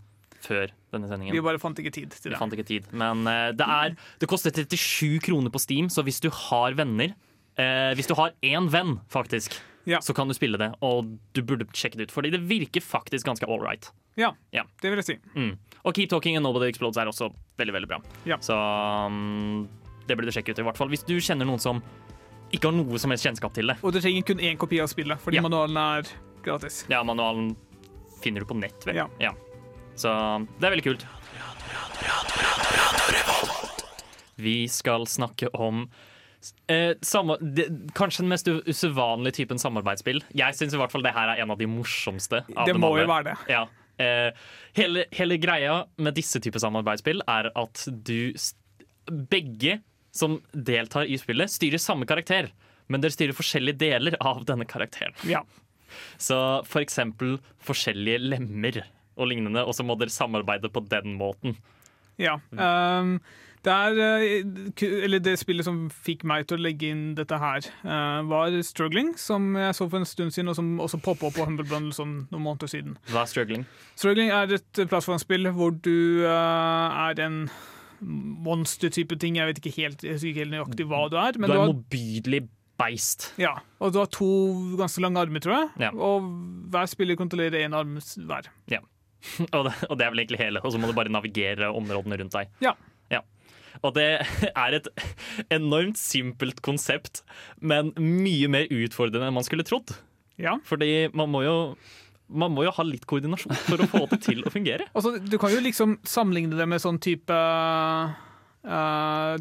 før denne sendingen. Vi bare fant ikke tid til det. Vi fant ikke tid. Men eh, det er Det koster 37 kroner på Steam, så hvis du har venner eh, Hvis du har én venn, faktisk, Ja. så kan du spille det. Og du burde sjekke det ut, fordi det virker faktisk ganske all right. Ja, Ja. det vil jeg si. Mm. Og Keep Talking and Nobody Explodes er også veldig veldig bra. Ja. Så um, det burde du sjekke ut, i hvert fall hvis du kjenner noen som ikke har noe som helst kjennskap til det. Og du trenger kun én kopi av spillet, fordi manualen er gratis. Ja, manualen finner du på nett, vel. Ja. Så det er veldig kult. Vi skal snakke om eh, samme, det, kanskje den mest usedvanlige typen samarbeidsspill. Jeg syns i hvert fall det her er en av de morsomste. Av Det må jo være det. Ja. Eh, hele, hele greia med disse typer samarbeidsspill er at du Begge som deltar i spillet, styrer samme karakter, men dere styrer forskjellige deler av denne karakteren. Ja. Så for eksempel forskjellige lemmer og lignende, og så må dere samarbeide på den måten. Ja. Um, det, er, eh, eller det spillet som fikk meg til å legge inn dette her, eh, var Struggling, som jeg så for en stund siden, og som også poppa opp på Humble Bundle sånn noen måneder siden. Hva er struggling? Struggling er et plattformspill hvor du eh, er en monster-type ting. Jeg vet ikke helt, ikke helt nøyaktig hva du er. Men du er en motbydelig beist. ja, og du har to ganske lange armer, tror jeg. Ja. Og hver spiller kontrollerer én arm hver. Og det, og det er vel egentlig hele. Og så må du bare navigere områdene rundt deg. Ja. Og det er et enormt simpelt konsept, men mye mer utfordrende enn man skulle trodd. Ja. Fordi man må jo man må jo ha litt koordinasjon for å få det til å fungere. Altså, du kan jo liksom sammenligne det med sånn type uh,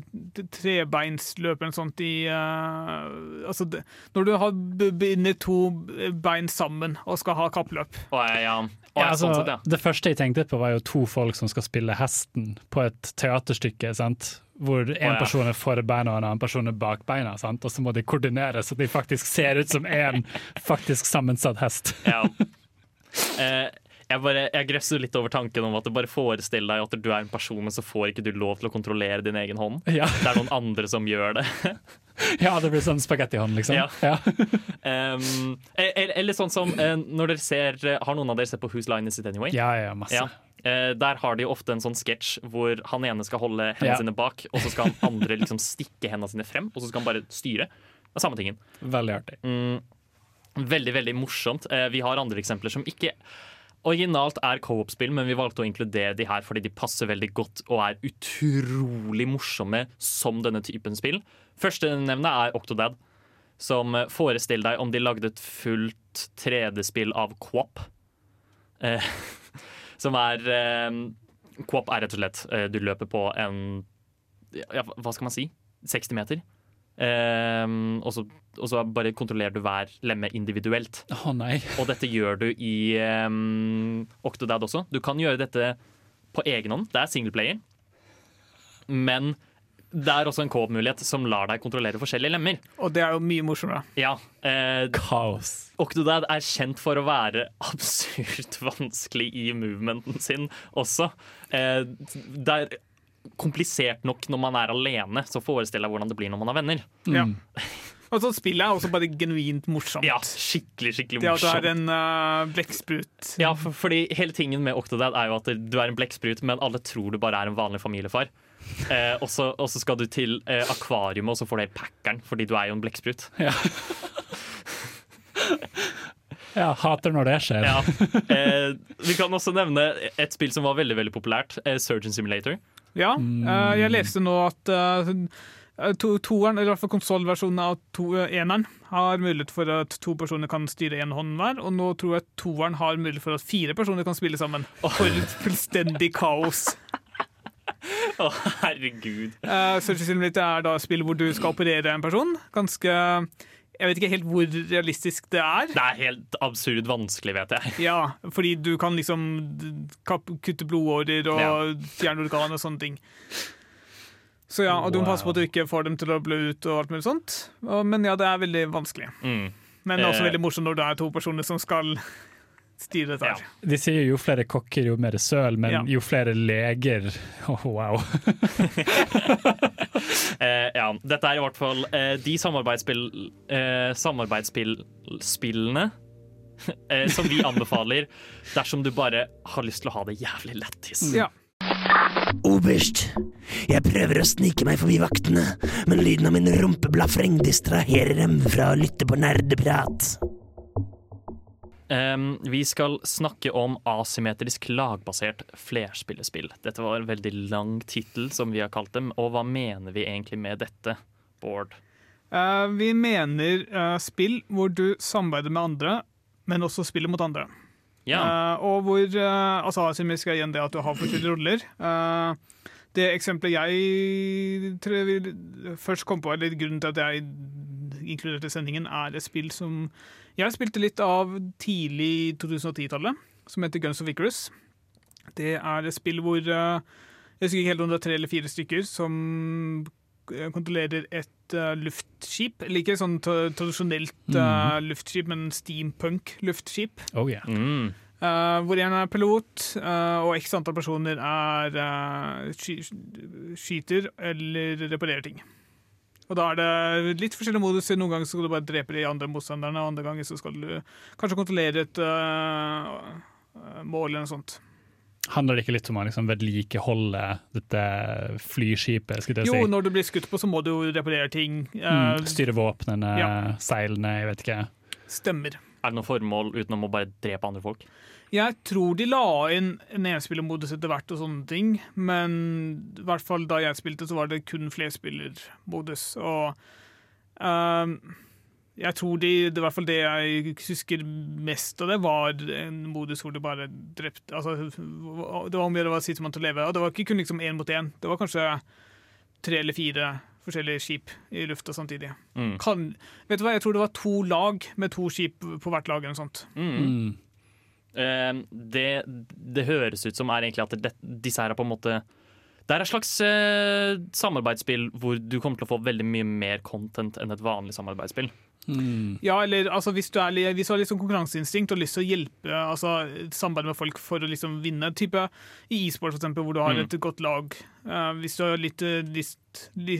trebeinsløp eller noe sånt i uh, Altså, det, når du har b- binder to bein sammen og skal ha kappløp. Og jeg, ja, og Ja, altså, sånn sett, ja. Det første jeg tenkte på, var jo to folk som skal spille hesten på et teaterstykke. sant? Hvor en ja. person er for beina og en annen person er bak beina. sant? Og så må de koordinere så de faktisk ser ut som en faktisk sammensatt hest. Ja. Eh, jeg, bare, jeg grøsser litt over tanken om at bare forestiller deg at du er en person, men så får ikke du lov til å kontrollere din egen hånd. Ja, Det er noen andre som gjør det. ja det blir sånn spagettihånd, liksom. Ja. Ja. Um, eller, eller sånn som eh, når dere ser Har noen av dere sett på Whose Line Is It Anyway? ja, ja, masse. Ja. Uh, der har de jo ofte en sånn sketsj hvor han ene skal holde hendene sine bak, og så skal han andre liksom stikke hendene sine frem, og så skal han bare styre. Det er samme tingen. Veldig artig. Mm, veldig, veldig morsomt. Uh, vi har andre eksempler som ikke originalt er co-op-spill, men vi valgte å inkludere de her fordi de passer veldig godt og er utrolig morsomme som denne typen spill. Første nevne er Octodad, som forestiller deg om de lagde et fullt 3D-spill av Quop. Eh, som er eh, Quop er rett og slett eh, Du løper på en ja, Hva skal man si? 60 meter. Ehm, og, så, og så bare kontrollerer du hver lemme individuelt. Å nei. Og dette gjør du i um, Octodad også. Du kan gjøre dette på egen hånd. Det er singleplayer. Men det er også en co-op-mulighet som lar deg kontrollere forskjellige lemmer. Og det er jo mye morsommere. Ja, eh, Kaos. Octodad er kjent for å være absurd vanskelig i movementen sin også. Eh, det er komplisert nok når man er alene, så forestiller jeg hvordan det blir når man har venner. Ja. Mm. Og så spillet er også bare genuint morsomt. Ja, skikkelig, skikkelig morsomt. Det at du er en uh, blekksprut. Ja, for, fordi hele tingen med Octodad er jo at du er en blekksprut, men alle tror du bare er en vanlig familiefar. Eh, og, så, og så skal du til eh, akvariet, og så får du helt packeren, fordi du er jo en blekksprut. Ja, hater når det skjer. Ja. Eh, vi kan også nevne et spill som var veldig veldig populært, eh, Surgeon Simulator. Ja, eh, jeg leste nå at uh, to, toeren, eller i hvert fall konsollversjonen av to, eh, eneren, har mulighet for at to personer kan styre én hånd hver. Og nå tror jeg toeren har mulighet for at fire personer kan spille sammen. For et fullstendig kaos. Å, herregud. Uh, Surgeon Simulator er da et spill hvor du skal operere en person. Ganske Jeg vet ikke helt hvor realistisk det er. Det er helt absurd vanskelig, vet jeg. Ja, fordi du kan liksom kutte blodårer og Ja. fjerne organ og sånne ting. Så ja, og du må passe på at du ikke får dem til å blø ut og alt mulig sånt. Men ja, det er veldig vanskelig. Mm. Men også Eh. veldig morsomt når det er to personer som skal styre dette her. De sier jo flere kokker, jo mer søl, men Ja. jo flere leger Åh, Wow. Eh, ja, dette er i hvert fall eh, de samarbeidsspill, eh, samarbeidsspillene eh, som vi anbefaler dersom du bare har lyst til å ha det jævlig lættis. Ja. Oberst, jeg prøver å snike meg forbi vaktene, men lyden av min rumpeblafreng distraherer dem fra å lytte på nerdeprat. Em, vi skal snakke om asymmetrisk lagbasert flerspillespill. Dette var en veldig lang tittel, som vi har kalt dem. Og hva mener vi egentlig med dette, Bård? Eh, vi mener eh, spill hvor du samarbeider med andre, men også spiller mot andre. Ja. Eh, og hvor Altså asymmetrisk er igjen det at du har forskjellige roller. Det eksempelet jeg tror jeg vil først kom på, eller grunnen til at jeg inkluderte sendingen, er et spill som jeg spilte litt av tidlig 2010-tallet, som heter Guns of Icarus. Det er et spill hvor eh, Jeg husker ikke helt om det er tre eller fire stykker som eh, kontrollerer et eh, luftskip. Eller ikke sånn tra tradisjonelt eh, luftskip, men steampunk-luftskip. Oh yeah. Mm. Uh, hvor en er pilot, uh, og x antall personer er uh, sky skyter eller reparerer ting. Og da er det litt forskjellige moduser. Noen ganger skal du bare drepe de andre motstanderne, og andre ganger så skal du kanskje kontrollere et eh, mål eller noe sånt. Handler det ikke litt om å liksom vedlikeholde dette flyskipet? skulle jeg Jo, når du blir skutt på, så må du jo reparere ting. Mm, eh, styre våpnene, Ja. seilene, jeg vet ikke. Stemmer. Er det noe formål utenom å bare drepe andre folk? Jeg tror de la inn en enspillermodus etter hvert og sånne ting, men i hvert fall da jeg spilte, så var det kun flerspillermodus. Og ehm, jeg tror de, det i hvert fall det jeg husker mest av det, var en modus hvor du bare drepte Altså, det var om å gjøre å være sistemann til å leve, og det var ikke kun liksom én mot én. Det var kanskje tre eller fire forskjellige skip i lufta samtidig. Mm. Kan, vet du hva, Jeg tror det var to lag med to skip på hvert lag. eller noe sånt. Mm. Mm. Eh, det, det høres ut som er egentlig at det, disse her er på en måte Det er et slags eh, samarbeidsspill hvor du kommer til å få veldig mye mer content enn et vanlig samarbeidsspill. Mm. Ja, eller altså, hvis, du er, hvis du har sånn konkurranseinstinkt og lyst til å hjelpe altså, samarbeide med folk for å liksom vinne, type i e-sport eksempel, hvor du har Mm. et godt lag uh, Hvis du har litt uh, lyst li,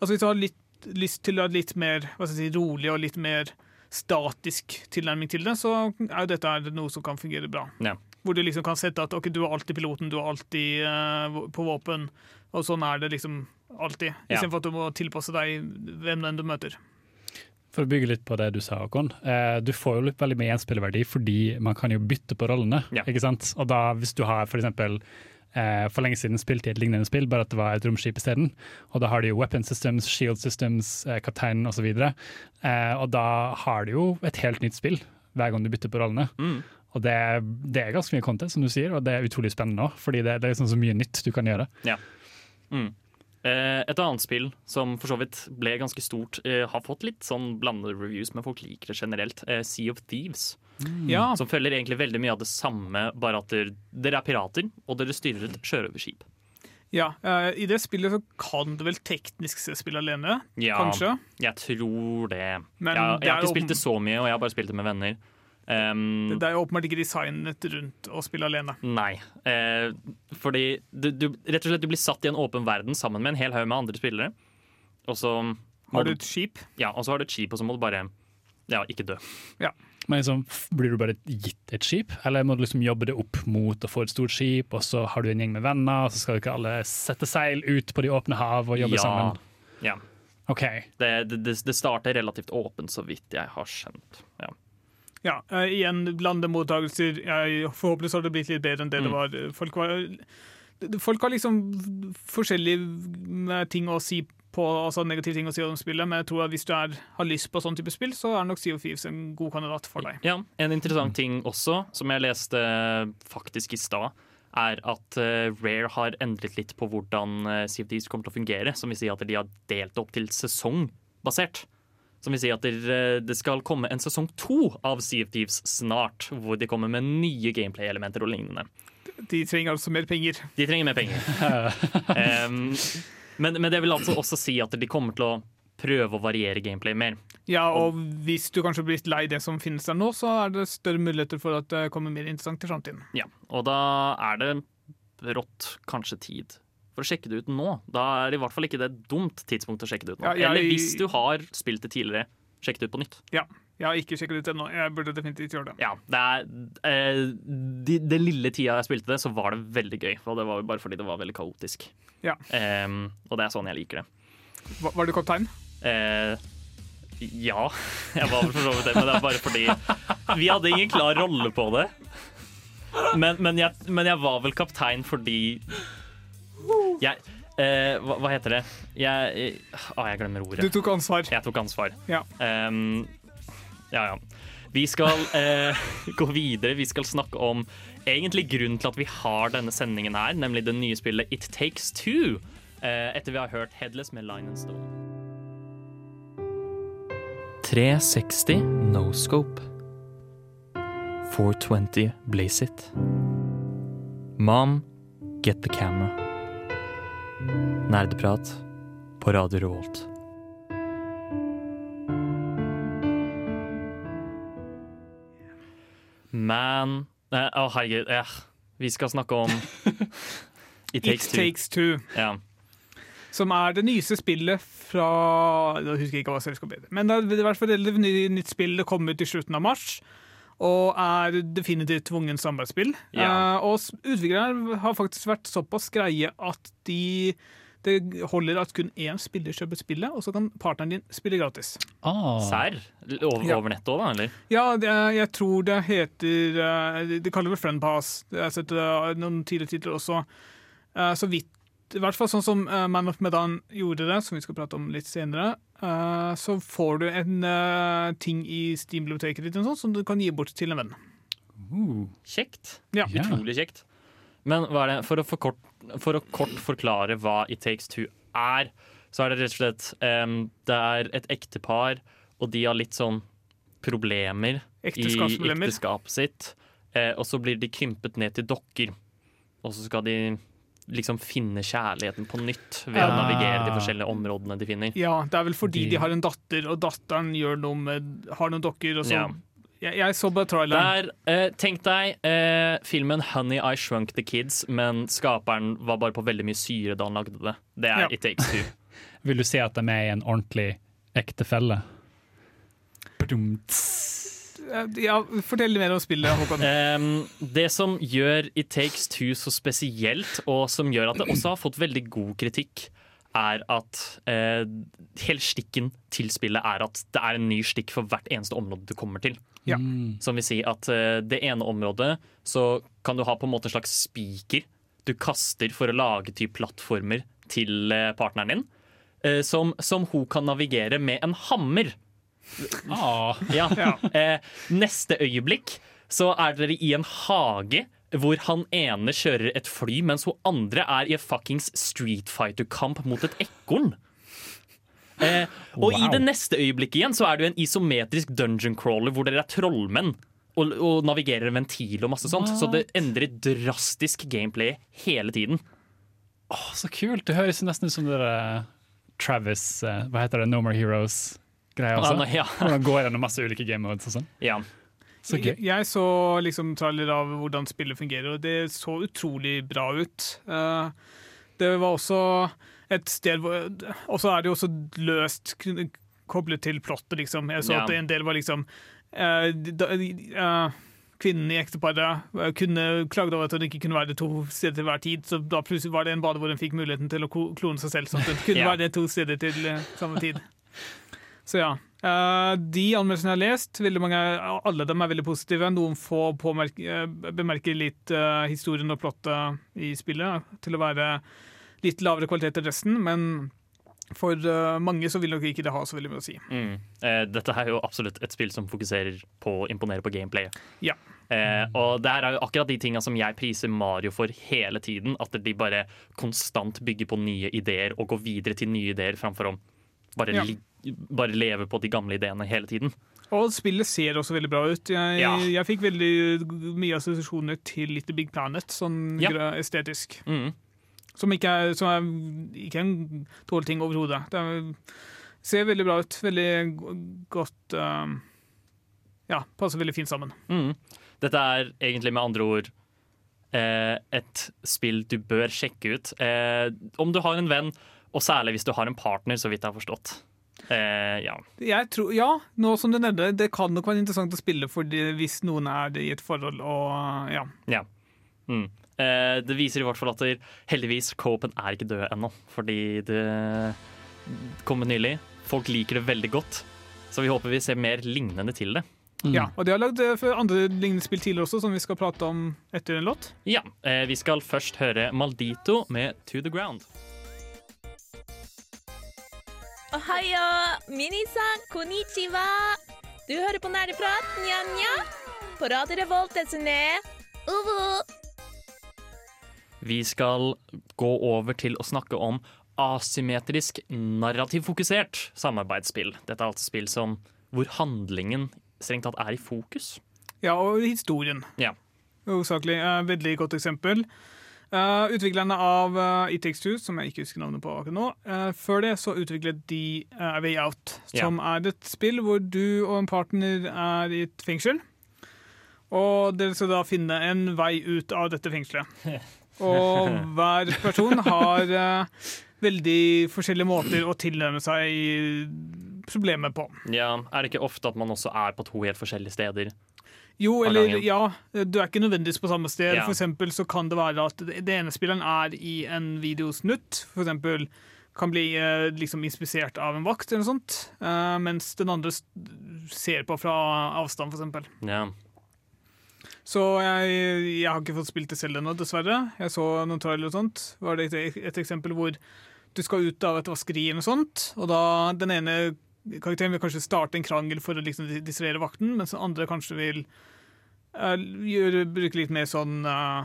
Altså hvis du har litt lyst til å ha litt mer hva skal jeg si, rolig og litt mer statisk tilnærming til det, så er jo dette noe som kan fungere bra. Ja. Hvor du liksom kan sette at ok, du er alltid piloten, du er alltid uh, på våpen, og sånn er det liksom alltid. Ja. Istedenfor at du må tilpasse deg hvem den du møter. For å bygge litt på det du sa, Håkon. Eh, du får jo litt veldig med gjenspillerverdi fordi man kan jo bytte på rollene. Ja. ikke sant? Og da hvis du har for eksempel eh, for lenge siden spilt i et lignende spill, bare at det var et romskip isteden. Og da har du jo weapon systems, shield systems, eh, kaptein osv. Eh, og da har du jo et helt nytt spill hver gang du bytter på rollene. Mm. Og det, det er ganske mye content, som du sier, og det er utrolig spennende òg, fordi det, det er liksom så mye nytt du kan gjøre. Mm. Eh, et annet spill som for så vidt ble ganske stort, eh, har fått litt sånn blandede reviews, men folk liker det generelt. Eh, sea of Thieves. Ja, Som følger egentlig veldig mye av det samme, bare at dere, dere er pirater, og dere styrer et sjørøverskip. Ja, uh, I det spillet så kan du vel teknisk se spille alene, Ja, kanskje? jeg tror det. Men jeg, jeg har ikke spilt det så mye, og jeg har bare spilt det med venner. Um, Det er jo åpenbart ikke designet rundt å spille alene. Nei. Uh, fordi du, du, rett og slett du blir satt i en åpen verden sammen med en hel haug med andre spillere. Og så Har du et skip? Ja, og så har du et skip, og så må du bare ja, ikke dø. Men liksom, Blir du bare gitt et skip, eller må du liksom jobbe det opp mot å få et stort skip, og så har du en gjeng med venner, og så skal ikke alle sette seil ut på de åpne hav og jobbe ja. sammen? Ja. OK. Det, det, det, det starter relativt åpent, så vidt jeg har skjønt. Ja. Ja, uh, igjen landemottakelser. Jeg, forhåpentligvis har det blitt litt bedre enn det det Mm. var. Folk, var, folk har liksom forskjellige ting å si på, altså negative ting å si om spillet, men jeg tror at hvis du er, har lyst på sånn type spill, så er nok Sea of Thieves en god kandidat for deg. Ja, En interessant ting også, som jeg leste faktisk i stad, er at eh, Rare har endret litt på hvordan uh, Sea of Thieves kommer til å fungere. Som vil si at de har delt det opp til sesongbasert. Som vil si at det, det skal komme en sesong to av Sea of Thieves snart, hvor de kommer med nye gameplay-elementer og lignende. De trenger altså mer penger. De trenger mer penger. Em, men, men det vil altså også si at de kommer til å prøve å variere gameplay mer. Ja, og hvis du kanskje blir lei det som finnes der nå, så er det større muligheter for at det kommer mer interessant i framtiden. Ja, og da er det rått kanskje tid for å sjekke det ut nå. Da er det i hvert fall ikke det et dumt tidspunkt å sjekke det ut nå. Ja, jeg- Eller hvis du har spilt det tidligere, sjekk det ut på nytt. Ja, jeg har ikke sjekket ut ennå. Jeg burde definitivt gjøre det. Ja, det er, eh, de, det lille tida jeg spilte det, så var det veldig gøy. Og det var bare fordi det var veldig kaotisk. Ja. Eh, og det er sånn jeg liker det. Var, var du kaptein? Eh, ja, jeg var for så vidt det, men det er bare fordi vi hadde ingen klar rolle på det. Men, men, jeg, men jeg var vel kaptein fordi jeg eh, hva, hva heter det? Jeg eh, Å, jeg glemmer ordet. Du tok ansvar. Jeg tok ansvar. Ja. Em, ja, ja. Vi skal eh, gå videre. Vi skal snakke om egentlig grunnen til at vi har denne sendingen her, nemlig det nye spillet It Takes Two. Eh, etter vi har hørt Headless med Line and Stone. 360 No Scope. 420 Blaze It. Mom, get the camera. Nerdeprat på Radio Revolt. Man Å, herregud. Eh, Vi skal snakke om It Takes It Two. Takes Two. Ja. Som er det nyeste spillet fra Jeg husker ikke hva selskapet heter. Men det er i hvert fall et nytt spill. Det kom ut i slutten av mars. Og er definitivt tvungen samarbeidsspill. Ja. Eh, og utviklerne har faktisk vært såpass greie at de det holder at kun én spiller kjøper spillet, og så kan partneren din spille gratis. Ah. Serr? Over, Ja. over nettet òg, da? Eller? Ja, det, er- jeg tror det heter eh, De kaller det Friend Pass. Jeg har sett eh, noen tidligere titler også. Eh, Så vidt I hvert fall sånn som Man of Medan gjorde det, som vi skal prate om litt senere. eh, Så får du en ting i Steam-biblioteket ditt sånn, som du kan gi bort til en venn. Uh. Kjekt. Ja. Ja. Utrolig kjekt. Men for, å kort, for å kort forklare hva It Takes Two er, så er det rett og slett um, Det er et ektepar, og de har litt sånn problemer i ekteskapet sitt. Eh, og så blir de krympet ned til dokker. Og så skal de liksom finne kjærligheten på nytt ved å Ah. navigere de forskjellige områdene de finner. Ja, det er vel fordi De- de har en datter, og datteren noe med, har noen dokker, og så Ja. Jeg, jeg så bare traileren. Der, eh, tenk deg eh, filmen 'Honey I Shrunk the Kids', men skaperen var bare på veldig mye syre da han lagde det. Det er Ja. It Takes Two. Vil du si at de er i en ordentlig ektefelle? Eh, Ja, fortell mer om spillet, Håkon. Um, det som gjør It Takes Two så spesielt, og som gjør at det også har fått veldig god kritikk, er at uh, hele stikken til spillet er at det er en ny stikk for hvert eneste område du kommer til. Ja. Mm. Som vil si at eh, det ene området så kan du ha på en måte en slags spiker du kaster for å lage typ plattformer til eh, partneren din, eh, som, som hun kan navigere med en hammer. Ah. Ja. Ja. Eh, neste øyeblikk så er dere i en hage hvor han ene kjører et fly, mens hun andre er i en fuckings Street Fighter-kamp mot et ekorn. Eh, og i det neste øyeblikket igjen så er det jo en isometrisk dungeon crawler hvor dere er trollmenn. Og, og navigerer en ventil og masse sånt. Så det endrer drastisk gameplay hele tiden. Åh, så kult! Det høres nesten ut som det der Travis uh, Hva heter det? No More Heroes-greia også. Ah, ja. Hvor man går gjennom masse ulike game modes og sånn. Ja. Så gøy. Jeg, jeg så liksom traller av hvordan spillet fungerer, og det så utrolig bra ut. Uh, det var også et sted hvor Og så er det jo også løst koblet til plottet, liksom. Jeg så Ja. at en del var liksom uh, da, uh, Kvinnen i ekteparet eh, kunne klaget over at hun ikke kunne være to steder til hver tid, så da plutselig var det en bade hvor hun fikk muligheten til å klone seg selv, sånn at hun kunne Ja. være to steder til eh, samme tid. Så ja. De anmeldelsene jeg har lest, mange, alle dem er veldig positive. Noen få bemerker litt historien og plottet i spillet til å være litt lavere kvalitet enn resten, men for uh, mange så vil nok ikke det ha så veldig mye å si. Mm. Eh, dette er jo absolutt et spill som fokuserer på å imponere på gameplayet. Ja. Eh, og det her er jo akkurat de tinga som jeg priser Mario for hele tiden. At de bare konstant bygger på nye ideer og går videre til nye ideer framfor å bare, Ja. bare leve på de gamle ideene hele tiden. Og spillet ser også veldig bra ut. Jeg, Ja. jeg fikk veldig mye assosiasjoner til Little Big Planet, sånn Ja. estetisk. Mm. Som ikke er, som er ikke en dårlig ting overhodet. Det er Ser veldig bra ut. Veldig godt uh, Ja, passer veldig fint sammen. Mm. Dette er egentlig med andre ord eh, et spill du bør sjekke ut. Eh, om du har en venn, og særlig hvis du har en partner, så vidt jeg har forstått. Eh, ja. Tror, ja, nå som du nevner det, det kan nok være interessant å spille fordi hvis noen er i et forhold og ja. ja. Mm. Eh, det viser i hvert fall at der, heldigvis Copen er ikke død ennå, fordi det kom nylig. Folk liker det veldig godt, så vi håper vi ser mer lignende til det. ja. Og de har lagd eh, andre lignende spill tidligere også, som vi skal prate om etter en låt. Ja, eh, Vi skal først høre Maldito med To The Ground. Ohayo, minisan, konnichiwa. Du hører på Nerdeprat, nja-nja. På Radio Revolt, desene. Uvu. Vi skal gå over til å snakke om asymmetrisk narrativfokusert samarbeidsspill. Dette er altså spill som, hvor handlingen strengt tatt er i fokus. Ja, og historien. Ja. Hovedsakelig. Eh, veldig godt eksempel. Uh, utviklerne av uh, It Takes Two, som jeg ikke husker navnet på akkurat nå, uh, før det så utviklet de uh, Way Out, som er et spill hvor du og en partner er i et fengsel. Og dere skal da finne en vei ut av dette fengselet. Og hver person har uh, veldig forskjellige måter å tilnærme seg problemet på. Ja, Er det ikke ofte at man også er på to helt forskjellige steder? Jo, eller ja, du er ikke nødvendigvis på samme sted. Ja. For eksempel så kan det være at det ene spilleren er i en videosnutt. For eksempel kan bli eh, liksom inspisert av en vakt eller noe sånt. eh, mens den andre ser på fra avstand, for eksempel. Ja. Så jeg, jeg har ikke fått spilt det selv ennå, dessverre. Jeg så noen trailer og sånt. Var det et, et eksempel hvor du skal ut av et vaskeri eller noe sånt, og da den ene karakteren vil kanskje starte en krangel for å liksom distrahere vakten, mens den andre kanskje vil uh, gjøre, bruke litt mer sånn uh,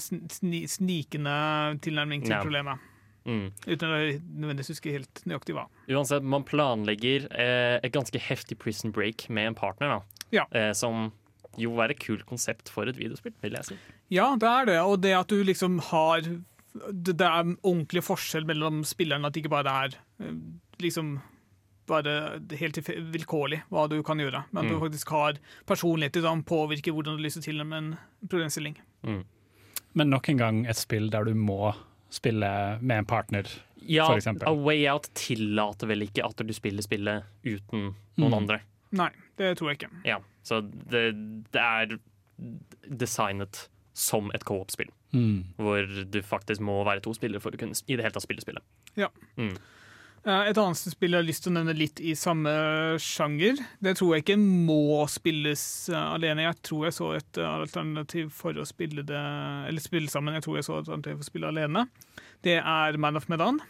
sni, snikende tilnærming til Ja. problemet. Mm. Uten å nødvendigvis huske helt nøyaktig hva. Uansett, man planlegger eh, et ganske heftig prison break med en partner, da. Ja. Eh, som jo er et kult konsept for et videospill, vil jeg si. Ja, det er det. Og det at du liksom har Det, det er ordentlig forskjell mellom spillerne, at det ikke bare er eh, liksom bare helt vilkårlig hva du kan gjøre. Men Mm. du faktisk har personlighet som påvirker hvordan du lyser til med en problemstilling. Men nok en gang et spill der du må spille med en partner, Ja, f.eks. A Way Out tillater vel ikke at du spiller spillet uten noen Mm. andre. Nei, det tror jeg ikke. Ja, så det, det er designet som et co-op-spill. Mm. Hvor du faktisk må være to spillere for å kunne i det hele tatt spille spillet. Ja. Mm. Eh, Et annet spill jeg har lyst til å nevne litt i samme sjanger. Det tror jeg ikke må spilles eh, alene. Jeg tror jeg så et eh, alternativ for å spille det Eller spille sammen. Jeg tror jeg så et alternativ for å spille alene. Det er Man of Medan.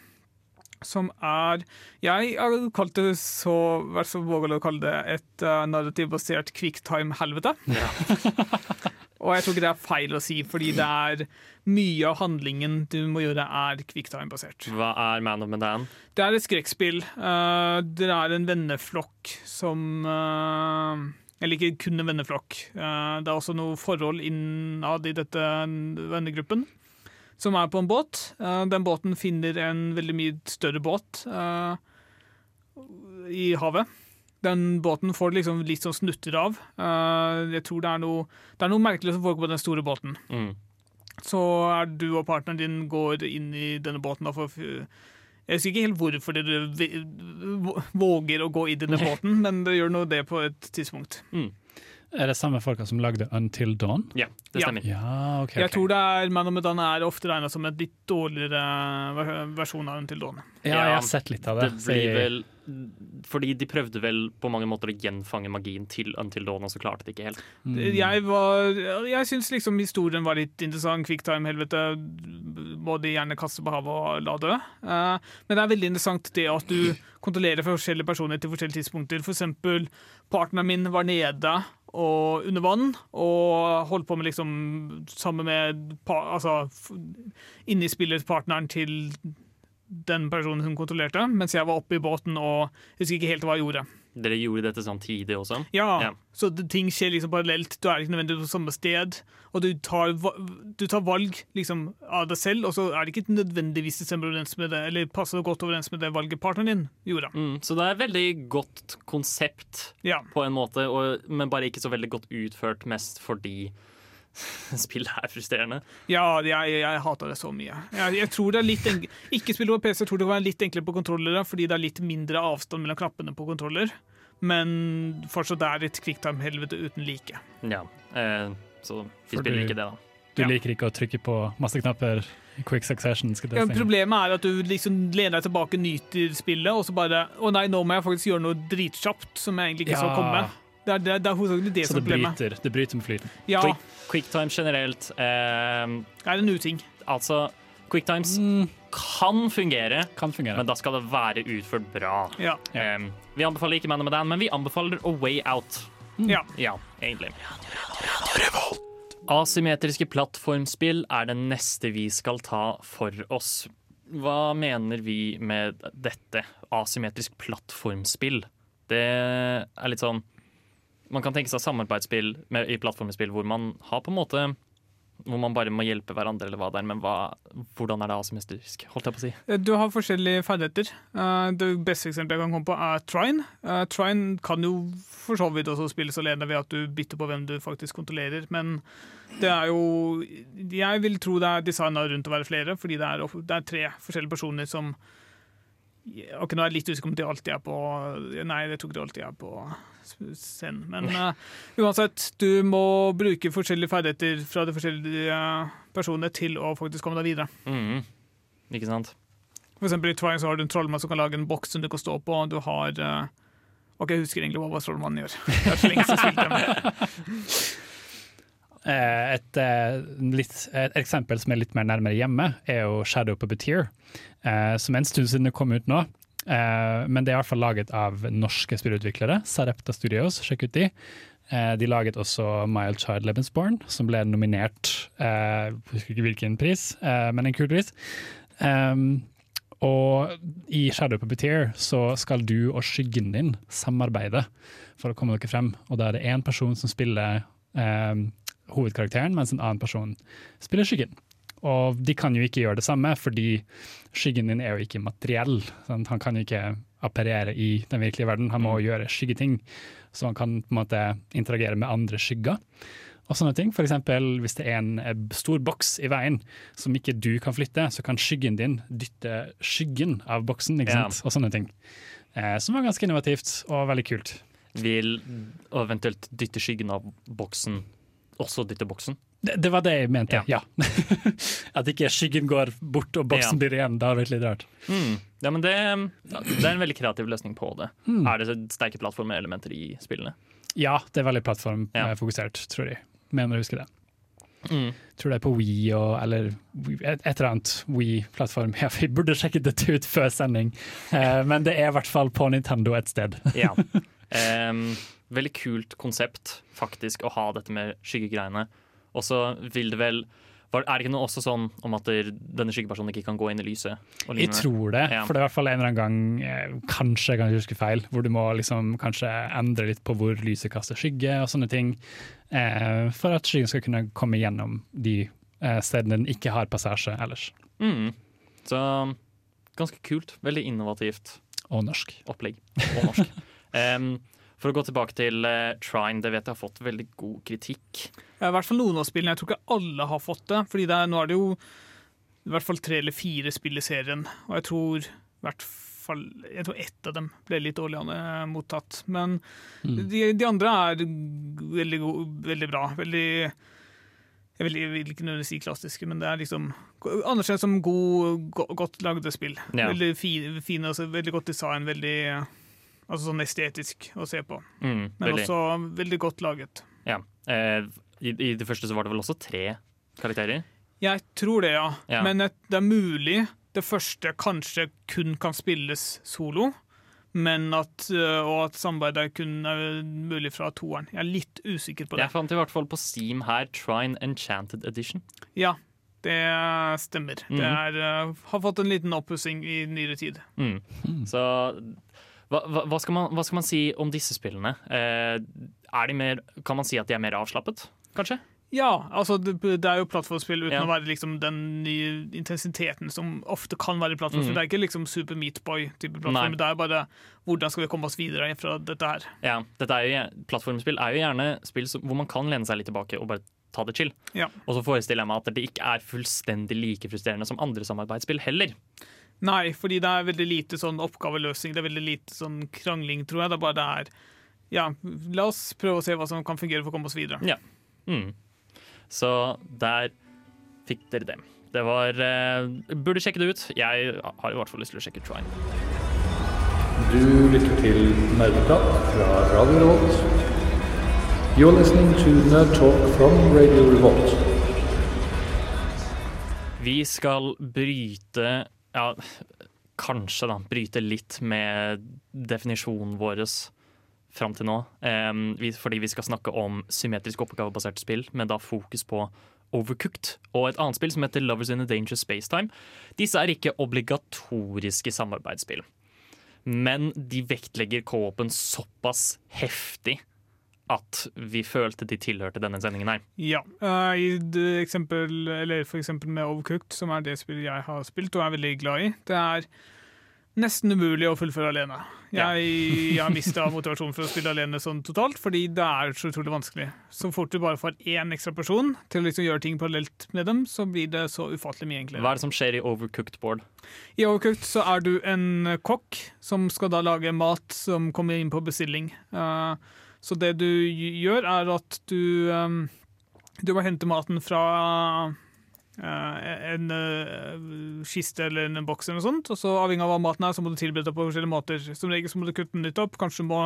Som er Jeg har kalt det så Vær så vågal å kalle det et uh, narrativbasert quicktime-helvete. Og jeg tror ikke det er feil å si, fordi det er mye av handlingen du må gjøre, er quicktime-basert. Hva er Man of Medan? Det er et skrekkspill. Uh, det er en venneflokk som uh, Eller ikke kun en venneflokk. Uh, det er også noe forhold innad i dette vennegruppen. Som er på en båt. Uh, den båten finner en veldig mye større båt uh, i havet. Den båten får liksom litt sånn snutter av. Uh, jeg tror det er noe Det er noe merkelig som foregår på den store båten. Mm. Så er du og partneren din går inn i denne båten og får Jeg husker ikke helt hvorfor dere våger å gå i denne båten, men dere gjør nå det på et tidspunkt. Er det samme folka som lagde Until Dawn? Ja, det Ja. stemmer. okay, okay. Jeg tror det er Man of Medan er ofte regna som en litt dårligere versjon av Until Dawn. Ja, jeg har sett litt av det. Det blir vel Fordi de prøvde vel på mange måter å gjenfange magien til Until Dawn, og så klarte de ikke helt. Mm. Jeg, var, jeg syns liksom historien var litt interessant. Quicktime-helvete. Både de gjerne kaste på havet og la dø. Eh, men det er veldig interessant det at du kontrollerer forskjellige personer til forskjellige tidspunkter. For eksempel, partneren min var nede og under vann og holdt på med liksom sammen med altså, inni spillet partneren til den personen hun kontrollerte, mens jeg var oppe i båten og husker ikke helt hva jeg gjorde. Dere gjorde dette samtidig også? Ja, Ja. så det, ting skjer liksom parallelt. Du er ikke nødvendigvis på samme sted. Og du tar, du tar valg liksom av deg selv, og så er det ikke nødvendigvis det med det, eller passer godt overens med det valget partneren din gjorde. Mm, så det er et veldig godt konsept Ja. på en måte, og, men bare ikke så veldig godt utført, mest fordi spillet er frustrerende. Ja, jeg, jeg hater det så mye. Jeg, jeg tror det er litt enk Ikke spill på PC, jeg tror det kan være litt enklere på kontrollere, fordi det er litt mindre avstand mellom knappene på kontroller. Men fortsatt er det et quicktime-helvete uten like. Ja, eh, så vi For spiller du- ikke det, da. Du Ja. liker ikke å trykke på masse knapper quick succession. Skal Ja, problemet er at du liksom lener deg tilbake, nyter spillet, og så bare Å nei, nå må jeg faktisk gjøre noe dritkjapt som jeg egentlig ikke så Ja. komme. Det er, det, det er hovedsakelig det Så som det er problemet. bryter, det bryter med flyten. Ja, Quick, quicktime generelt eh, er en uting. Altså, quicktimes kan fungere, Kan fungere. men da skal det være utført bra. Ja. Eh, vi anbefaler ikke Man of Medan, men vi anbefaler A Way Out. ja. Ja, egentlig. Asymmetriske plattformspill er det neste vi skal ta for oss. Hva mener vi med dette? Asymmetrisk plattformspill. Det er litt sånn Man kan tenke seg samarbeidsspill med, i plattformspill hvor man har på en måte Hvor man bare må hjelpe hverandre, eller hva det er. Men hva, hvordan er det asymmetrisk? Holdt jeg på å si. Du har forskjellige ferdigheter. Eh, Det beste eksempelet jeg kan komme på, er Trine. Eh, Trine kan jo for så vidt også spilles alene ved at du bytter på hvem du faktisk kontrollerer, men det er jo Jeg vil tro det er designa rundt å være flere, fordi det er, det er tre forskjellige personer som Ok, Nå er jeg litt usikker om de alltid er på Nei, jeg tror ikke de alltid er på scenen. Men uh, uansett, du må bruke forskjellige ferdigheter fra de forskjellige eh, personene til å faktisk komme deg videre. Mm. Ikke sant? For eksempel i Twine så har du en trollmann som kan lage en boks som du kan stå på. Du har uh, Ok, jeg husker egentlig hva trollmannen gjør. Det er så lenge siden jeg spilte. Eh, Et, litt, et eksempel som er litt mer nærmere hjemme, er jo Shadow Puppeteer, eh, som en stund siden det kom ut nå. Eh, men det er i hvert fall laget av norske spillutviklere, Sarepta Studios, sjekk ut de. Eh, de laget også Mild Child Lebensborn, som ble nominert eh, Jeg husker ikke hvilken pris, eh, men en kul pris. Um, og i Shadow Puppeteer så skal du og skyggen din samarbeide for å komme dere frem. Og da er det én person som spiller eh, hovedkarakteren, mens en annen person spiller skyggen. Og de kan jo ikke gjøre det samme, fordi skyggen din er jo ikke materiell. Sant? Han kan jo ikke apparere i den virkelige verden, han må gjøre skyggeting. Så han kan på en måte interagere med andre skygger. Og sånne ting. For eksempel hvis det er en stor boks i veien som ikke du kan flytte, så kan skyggen din dytte skyggen av boksen, ikke Ja. og sånne ting. Eh, som var ganske innovativt og veldig kult. Vil eventuelt dytte skyggen av boksen også dytte boksen? Det, det var det jeg mente, ja. At ikke skyggen går bort og boksen Ja. blir igjen. Det hadde vært litt rart. Mm. Ja, men det, det er en veldig kreativ løsning på det. Mm. Er det sterke plattformelementer i spillene? Ja, det er veldig Ja. plattformfokusert, tror jeg. Mener å huske det. Mm. Tror det er på Wii og eller et, et eller annet Wii-plattform. Ja, vi burde sjekket dette ut før sending, eh, men det er i hvert fall på Nintendo et sted. Ja. Um, veldig kult konsept, faktisk, å ha dette med skyggegreiene. Og så vil det vel var, Er det ikke noe også sånn om at der, denne skyggepersonen ikke kan gå inn i lyset? Jeg tror det, Ja. for det er i hvert fall en eller annen gang, eh, kanskje jeg kan huske feil, hvor du må liksom kanskje endre litt på hvor lyset kaster skygge og sånne ting, eh, for at skyggen skal kunne komme gjennom de eh, stedene den ikke har passasje ellers. Mm. Så ganske kult. Veldig innovativt Og norsk. opplegg. Og norsk. Em, for å gå tilbake til uh, Trine, det vet jeg har fått veldig god kritikk. Ja, I hvert fall noen av spillene. Jeg tror ikke alle har fått det. Fordi det er, nå er det jo i hvert fall tre eller fire spill i serien. Og jeg tror i hvert fall jeg tror ett av dem ble litt dårlig eh, mottatt. Men de, de andre er veldig, veldig bra. Veldig jeg vil, jeg vil ikke nødvendigvis si klassiske, men det er liksom anerkjent som god, go, godt lagde spill. Ja. Veldig fine, fine altså, veldig godt design, veldig altså sånn estetisk å se på. Mm, Men veldig. også veldig godt laget. Ja. Eh, i, I det første så var det vel også tre karakterer? Jeg tror det, ja. Ja. Men et- det er mulig det første kanskje kun kan spilles solo. Men at, øh, og at samarbeidet kun er mulig fra toeren. Jeg er litt usikker på det. Jeg fant i hvert fall på Steam her Trine Enchanted Edition. Ja, det stemmer. Mm. Det er, øh, har fått en liten oppussing i nyere tid. Mm. Så hva, hva, skal man, hva skal man si om disse spillene? Eh, er de mer, kan man si at de er mer avslappet, kanskje? Ja, altså det, det er jo plattformspill uten Ja. å være liksom den nye intensiteten som ofte kan være i plattformspill. Mm. Det er ikke liksom Super Meat Boy-type Nei. plattform. Det er bare hvordan skal vi komme oss videre fra dette her. Ja, dette er jo, Plattformspill er jo gjerne spill som, hvor man kan lene seg litt tilbake og bare ta det chill. Ja. Og så forestiller jeg meg at det ikke er fullstendig like frustrerende som andre samarbeidsspill heller. Nei, fordi det er veldig lite sånn oppgaveløsning. Det er veldig lite sånn krangling, tror jeg. Det er bare det er Ja, la oss prøve å se hva som kan fungere for å komme oss videre. Ja. Mm. Så der fikk dere det. Det var eh, Burde sjekke det ut. Jeg har i hvert fall lyst til å sjekke ut Trine. Du lytter til Nerdeprat fra Radio Revolt. You're listening to Nerd Talk from Radio Revolt. Vi skal bryte Ja, kanskje, da. Bryte litt med definisjonen vår fram til nå. Fordi vi skal snakke om symmetrisk oppgavebasert spill, men da fokus på Overcooked og et annet spill som heter Lovers in a Dangerous Spacetime. Disse er ikke obligatoriske samarbeidsspill, men de vektlegger co-open såpass heftig at vi følte de tilhørte denne sendingen her. Ja. Uh, I eksempel, eller for eksempel med Overcooked, som er det spillet jeg har spilt og er veldig glad i, det er nesten umulig å fullføre alene. Jeg, jeg har mista motivasjonen for å spille alene sånn totalt, fordi det er så utrolig vanskelig. Så fort du bare får én ekstra person til å liksom gjøre ting parallelt med dem, så blir det så ufattelig mye enklere. Hva er det som skjer i Overcooked Board? I Overcooked så er du en kokk som skal da lage mat som kommer inn på bestilling. Eh, så det du gjør, er at du um, Du må hente maten fra eh, en eh, kiste eller en boks eller noe sånt. Og så avhengig av hva maten er, så må du tilberede det på forskjellige måter. Som regel så må du kutte den litt opp, kanskje du må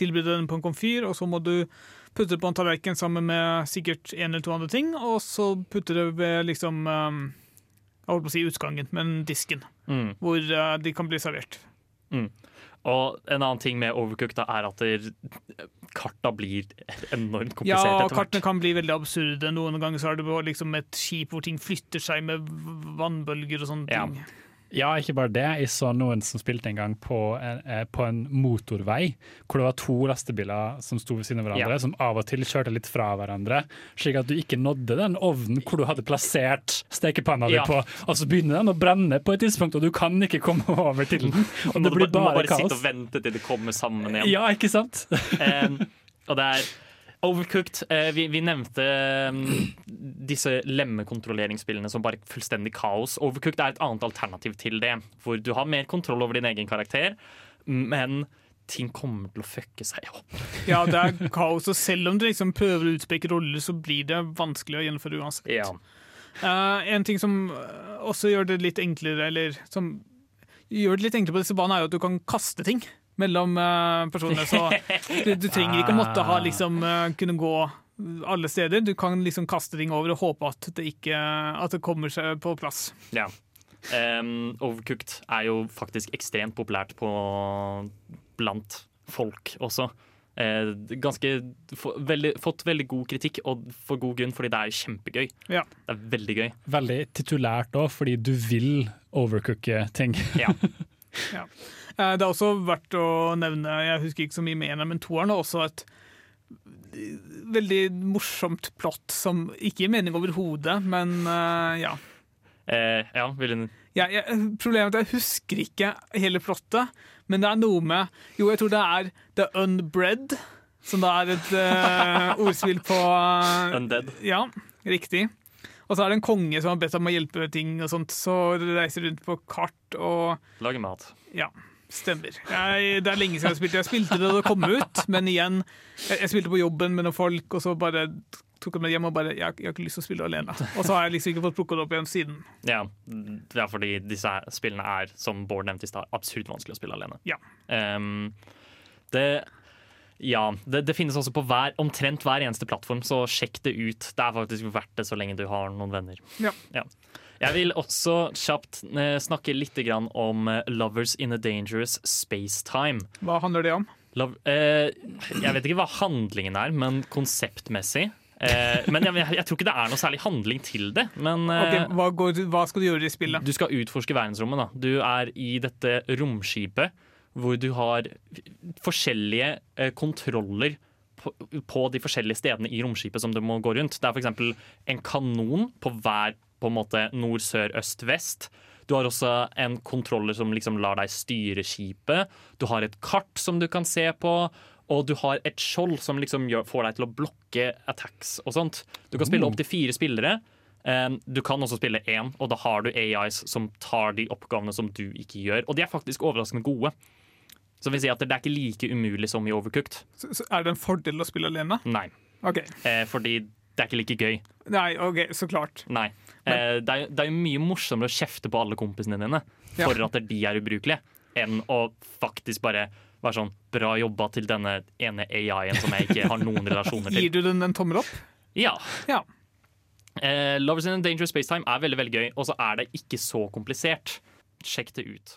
tilberede den på en komfyr, og så må du putte det på en tallerken sammen med sikkert en eller to andre ting, og så putte det ved liksom um, jeg holdt på å si utgangen, men disken, Mm. hvor eh, de kan bli servert. Mm. Og en annen ting med Overcooked er at karta blir enormt komplisert Ja, etter hvert. kartene kan bli veldig absurde. Noen ganger så er det liksom et skip hvor ting flytter seg med vannbølger og sånne ting. Ja, ikke bare det. Jeg så noen som spilte en gang på en, eh, på en motorvei, hvor det var to lastebiler som sto ved siden av hverandre, Ja. som av og til kjørte litt fra hverandre, slik at du ikke nådde den ovnen hvor du hadde plassert stekepanna Ja. di på, og så begynner den å brenne på et tidspunkt, og du kan ikke komme over til den. Og det det bare kaos. Du må bare kaos. sitte og vente til det kommer sammen igjen. Ja, ikke sant? um, og det er Overcooked. eh, vi, vi nevnte em, disse lemmekontrolleringsspillene som bare fullstendig kaos. Overcooked er et annet alternativ til det, hvor du har mer kontroll over din egen karakter, men ting kommer til å fucke seg opp. Ja, det er kaos, og selv om du liksom prøver å utpeke roller, så blir det vanskelig å gjennomføre uansett. Ja. Uh, en ting som eh, også gjør det litt enklere, eller som gjør det litt enklere på disse banene, er jo at du kan kaste ting mellom personer. personene. Så du, du trenger ikke å måtte ha liksom eh, kunne gå alle steder. Du kan liksom kaste ting over og håpe at det ikke at det kommer seg på plass. Ja. Um, Overcooked er jo faktisk ekstremt populært på, blant folk også. Eh, ganske, få, veldig, fått veldig god kritikk, og for god grunn, fordi det er kjempegøy. Ja. Det er veldig gøy. Veldig titulært òg, fordi du vil overcooke ting. Ja. Ja. Eh, Det er også verdt å nevne, jeg husker ikke så mye mer, men toeren har også et veldig morsomt plott som ikke gir mening overhodet, men eh, ja. Eh, ja, vil du Ja, jeg, problemet er at jeg husker ikke hele plottet, men det er noe med Jo, jeg tror det er The Unbred, som da er et uh, ordspill på uh, Undead. Ja, riktig. Og så er det en konge som har bedt om å hjelpe ting, og sånt, så reiser rundt på kart og Lager mat. Ja, stemmer. Jeg, det er lenge siden jeg spilte. Jeg spilte det da det kom ut, men igjen, jeg, jeg spilte på jobben med noen folk, og så bare tok jeg med hjem og bare jeg, jeg har ikke lyst til å spille alene. Og så har jeg liksom ikke fått plukket det opp igjen siden. Ja, det er fordi disse spillene er, som Bård nevnte i stad, absurd vanskelig å spille alene. Ja. Um, det ja, det, det finnes også på hver, omtrent hver eneste plattform, så sjekk det ut. Det er faktisk verdt det så lenge du har noen venner. Ja. Ja. Jeg vil også kjapt eh, snakke litt om eh, Lovers in a Dangerous Spacetime. Hva handler det om? Love, eh, jeg vet ikke hva handlingen er, men konseptmessig. Eh, men jeg, jeg, tror ikke det er noe særlig handling til det. Men eh, okay, hva, går, hva skal du gjøre i spillet? du skal utforske verdensrommet. Da. Du er i dette romskipet hvor du har forskjellige eh, kontroller på, på de forskjellige stedene i romskipet som du må gå rundt. Det er f.eks. en kanon på hver på en måte nord, sør, øst, vest. Du har også en kontroller som liksom lar deg styre skipet. Du har et kart som du kan se på. Og du har et skjold som liksom gjør, får deg til å blokke attacks og sånt. Du kan spille opp til fire spillere. Um, Du kan også spille én, og da har du AIs som tar de oppgavene som du ikke gjør. Og de er faktisk overraskende gode. Så vil si at det er ikke like umulig som i Overcooked. Så, så er det en fordel å spille alene? Nei. OK. Eh, fordi det er ikke like gøy. Nei, ok, så klart. Nei. Eh, det, er, det er mye morsommere å kjefte på alle kompisene dine for Ja. at de er ubrukelige, enn å faktisk bare være sånn Bra jobba til denne ene AI-en som jeg ikke har noen relasjoner til. Gir du den en tommel opp? Ja. Ja. Eh, Lovers in a Dangerous Spacetime er veldig veldig gøy, og så er det ikke så komplisert. Sjekk det ut.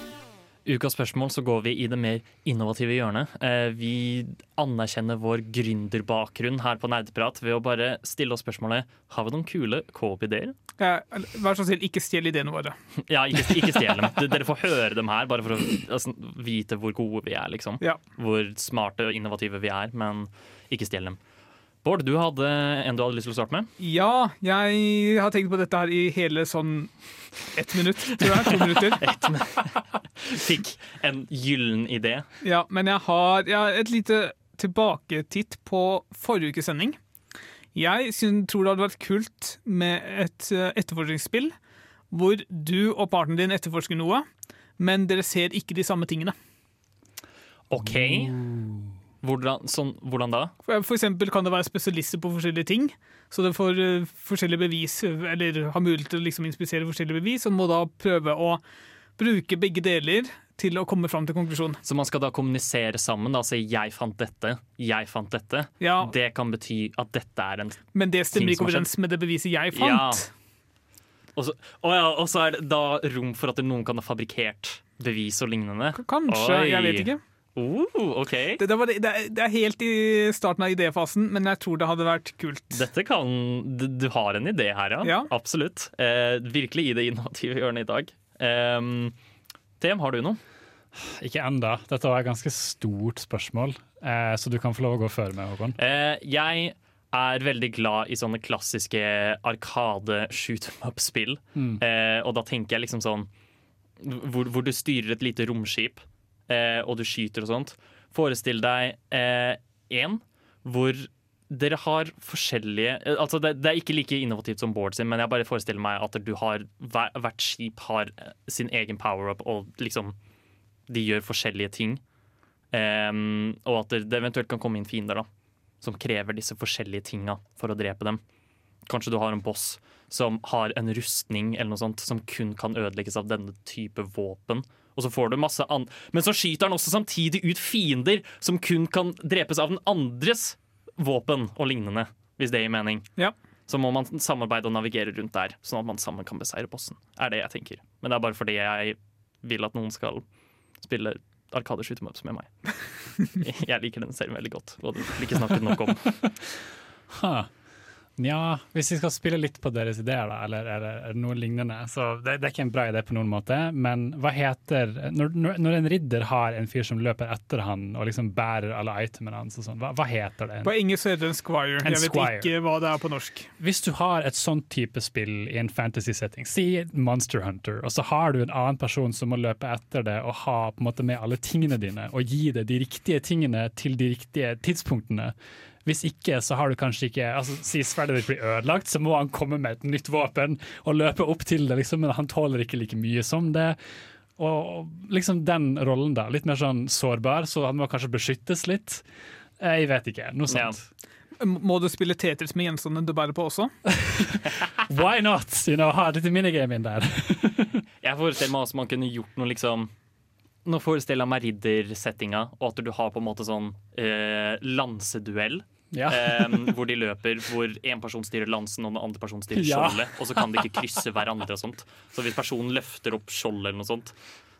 Ukas spørsmål så går vi i det mer innovative hjørnet. Eh, Vi anerkjenner vår gründerbakgrunn her på Nerdprat ved å bare stille oss spørsmålet Har vi noen kule co-op-ideer. Eh, Vær så snill, ikke stjel ideene våre. Ja, ikke, ikke stjel dem. Dere får høre dem her, bare for å altså, vite hvor gode vi er. liksom. Ja. Hvor smarte og innovative vi er, men ikke stjel dem. Bård, du hadde en du hadde lyst til å starte med. Ja, jeg har tenkt på dette her i hele sånn ett minutt, tror jeg. To minutter. Fikk en gyllen idé. Ja, men jeg har, jeg har et lite tilbaketitt på forrige ukes sending. Jeg synes, tror det hadde vært kult med et eh, etterforskningsspill hvor du og partneren din etterforsker noe, men dere ser ikke de samme tingene. OK. Hvordan, sånn, hvordan da? For for eksempel kan det være spesialister på forskjellige ting, så det får uh, forskjellige bevis, eller har mulighet til å liksom inspisere forskjellige bevis, og må da prøve å bruke begge deler til å komme fram til konklusjon. Så man skal da kommunisere sammen? Altså 'jeg fant dette', 'jeg fant dette'. Ja. Det kan bety at dette er en Men det ting stemmer ikke som har skjedd. overens med det beviset jeg Ja. fant. Og så, å ja, og så er det da rom for at noen kan ha fabrikkert bevis og lignende? Kanskje, jeg vet ikke. Uh, ok. Det, det, var, det, er- det er helt i starten av idéfasen, men jeg tror det hadde vært kult. Dette kan Du, du har en idé her, ja. Ja. Absolutt. Eh, virkelig i det innovative hjørnet i dag. Eh, TM, har du noe? Ikke enda. Dette var et ganske stort spørsmål, eh, så du kan få lov å gå før meg, Håkon. Eh, jeg er veldig glad i sånne klassiske arkade shoot em up-spill. Mm. Eh, og da tenker jeg liksom sånn hvor, hvor du styrer et lite romskip, eh, og du skyter og sånt. Forestill deg én hvor dere har forskjellige eh, Altså det, det er ikke like innovativt som Bård sin, men jeg bare forestiller meg at du har hver, hvert skip har eh, sin egen power-up, og liksom de gjør forskjellige ting. Um, og at det eventuelt kan komme inn fiender da som krever disse forskjellige tinga for å drepe dem. Kanskje du har en boss som har en rustning eller noe sånt som kun kan ødelegges av denne type våpen. Og så får du masse an Men så skyter han også samtidig ut fiender som kun kan drepes av den andres våpen og lignende, hvis det gir mening. Ja. Så må man samarbeide og navigere rundt der, sånn at man sammen kan beseire bossen. Er det jeg tenker. Men det er bare fordi jeg vil at noen skal spille Arkade 'em med meg. Jeg liker den serien veldig godt, og det blir ikke snakket nok om. Ha. Nja, hvis vi skal spille litt på deres ideer, da, eller er det, er noe lignende Så det, det er ikke en bra idé på noen måte, men hva heter Når, når, en ridder har en fyr som løper etter han og liksom bærer alle itemene hans, og sånn, hva, hva heter det? På engelsk heter det en squire. En jeg vet squire. ikke hva det er på norsk. Hvis du har et sånt type spill i en fantasy-setting, si Monster Hunter, og så har du en annen person som må løpe etter det og ha på en måte med alle tingene dine, og gi deg de riktige tingene til de riktige tidspunktene. Hvis ikke, så har du kanskje ikke altså, Si sverdet ditt blir ødelagt, så må han komme med et nytt våpen og løpe opp til det, liksom, men han tåler ikke like mye som det. Og liksom den rollen, da. Litt mer sånn sårbar, så han må kanskje beskyttes litt. Jeg vet ikke. Noe sånt. Må du spille Tetris med gjenstandene du bærer på også? Why not? You know, ha et lite minigame inn der. Jeg forestiller meg også man kunne gjort noe liksom Nå forestiller jeg meg riddersettinga, og at du har på en måte sånn eh, lanseduell. Ja. eh, hvor de løper, hvor en person styrer lansen og den andre person styrer Ja. skjoldet. Og så kan de ikke krysse hverandre og sånt. Så hvis personen løfter opp skjoldet eller noe sånt,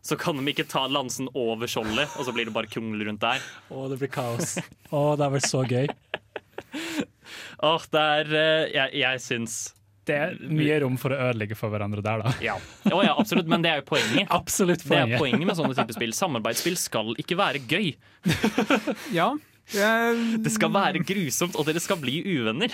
så kan de ikke ta lansen over skjoldet, og så blir det bare krongel rundt der. Å, det blir kaos. Å, det er vel så gøy. Åh, det er eh, Jeg, jeg syns Det er mye rom for å ødelegge for hverandre der, da. Ja. oh, ja, absolutt, men det er jo poenget. Absolutt Det er poenget. poenget med sånne typer spill. Samarbeidsspill skal ikke være gøy. Ja. Det skal være grusomt, og dere skal bli uvenner.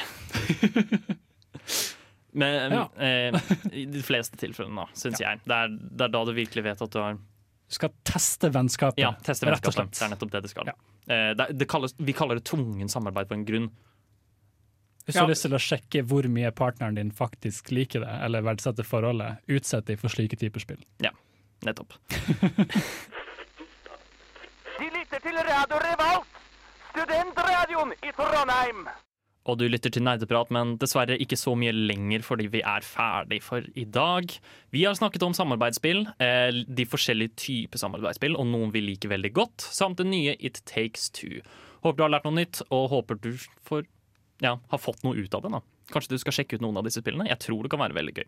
Men Ja. eh, i de fleste tilfellene, da, syns jeg. Det er, det er da du virkelig vet at du har Du skal teste vennskapet, Ja, teste rett og vennskapet. slett. Det er nettopp det det skal. Eh, det, det kalles, vi kaller det tvungen samarbeid på en grunn. Hvis du har lyst til å sjekke hvor mye partneren din faktisk liker det, eller verdsetter forholdet, utsett deg for slike typer spill. Ja, nettopp. De lytter til Radio Revolt, studentradioen i Trondheim. Og du lytter til Nerdeprat, men dessverre ikke så mye lenger fordi vi er ferdig for i dag. Vi har snakket om samarbeidsspill, eh, de forskjellige typer samarbeidsspill, og noen vi liker veldig godt, samt det nye It Takes Two. Håper du har lært noe nytt, og håper du får, ja, har fått noe ut av det. da. Kanskje du skal sjekke ut noen av disse spillene? Jeg tror det kan være veldig gøy.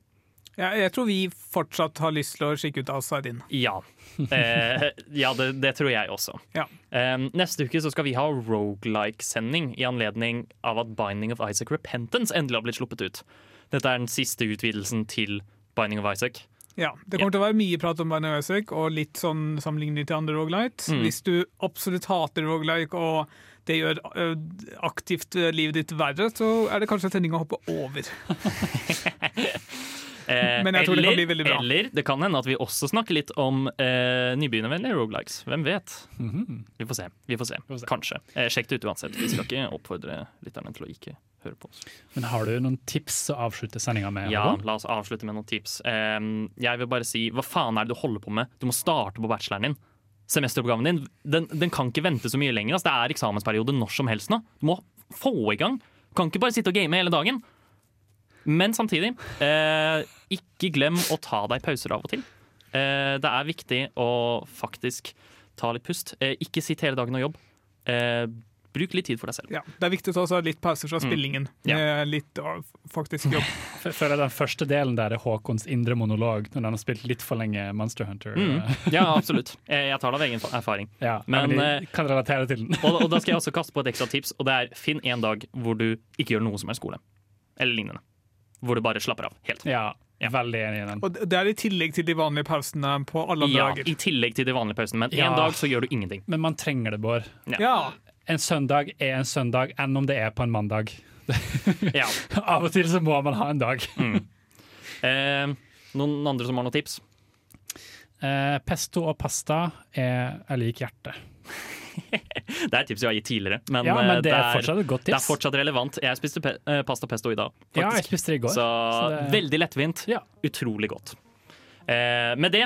Ja, jeg tror vi fortsatt har lyst til å sjekke ut Outside In. Ja, eh, ja det, det tror jeg også. Ja. Eh, neste uke så skal vi ha rogelike-sending i anledning av at Binding of Isaac Repentance endelig har blitt sluppet ut. Dette er den siste utvidelsen til Binding of Isaac. Ja, Det kommer til å være mye prat om Binding Isaac og litt sånn sammenligning til andre roguelite. Mm. Hvis du absolutt hater roguelike og det gjør ø, aktivt livet ditt verre, så er det kanskje en sending å hoppe over. Eh, Men jeg tror det kan bli veldig bra. Eller det kan hende at vi også snakker litt om eh, nybegynnervennlige rogelikes. Hvem vet? Mhm. Vi får se. Vi får se. Kanskje. Eh, sjekk det ut uansett. Vi skal ikke oppfordre lytterne til å ikke høre på oss. Men har du noen tips å avslutte sendinga med? Ja, la oss avslutte med noen tips. Eh, jeg vil bare si, hva faen er det du holder på med? Du må starte på bacheloren din. Semesteroppgaven din den, den kan ikke vente så mye lenger. Altså, det er eksamensperiode når som helst nå. Du må få i gang. Du kan ikke bare sitte og game hele dagen. Men samtidig, eh, ikke glem å ta deg pauser av og til. Eh, det er viktig å faktisk ta litt pust. Eh, ikke sitt hele dagen og jobb. Eh, bruk litt tid for deg selv. Ja, Det er viktig å ta seg litt pauser fra Mm. spillingen. Ja. Litt ø, faktisk jobb. Jeg den første delen der er Håkons indre monolog, når han har spilt litt for lenge Monster Hunter. Mm. Ja, absolutt. Eh, Jeg tar det av egen erfaring. Ja, Men, men de jeg kan relatere til den. og, og da skal jeg også kaste på et ekstra tips, og det er finn en dag hvor du ikke gjør noe som er skole. Eller lignende. Hvor du bare slapper av helt. Ja, veldig enig i den. Og det er i tillegg til de vanlige pausene på alle andre Ja, dager. I tillegg til de vanlige pausene, men Ja. en dag så gjør du ingenting. Men man trenger det, Bård. Ja. En søndag er en søndag enn om det er på en mandag. Ja. Av og til så må man ha en dag. Mm. Eh, noen andre som har noen tips? Eh, pesto og pasta er er lik hjerte. Det er et tips jeg har gitt tidligere, men, Ja, men eh, det er fortsatt et godt tips. Det er fortsatt relevant. Jeg spiste pe eh, pasta pesto i dag. Ja, jeg spiste det i går. Så, Så det- veldig lettvint. Utrolig godt. Eh, med det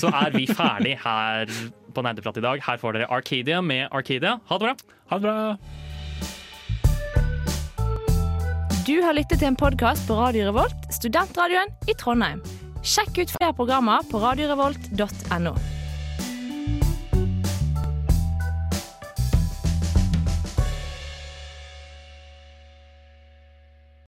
så er vi ferdig her på Nerdeprat i dag. Her får dere Arcadia med Arcadia. Ha det bra. Ha det bra. Du har lyttet til en podkast på Radio Revolt, studentradioen i Trondheim. Sjekk ut flere programmer på radiorevolt.no.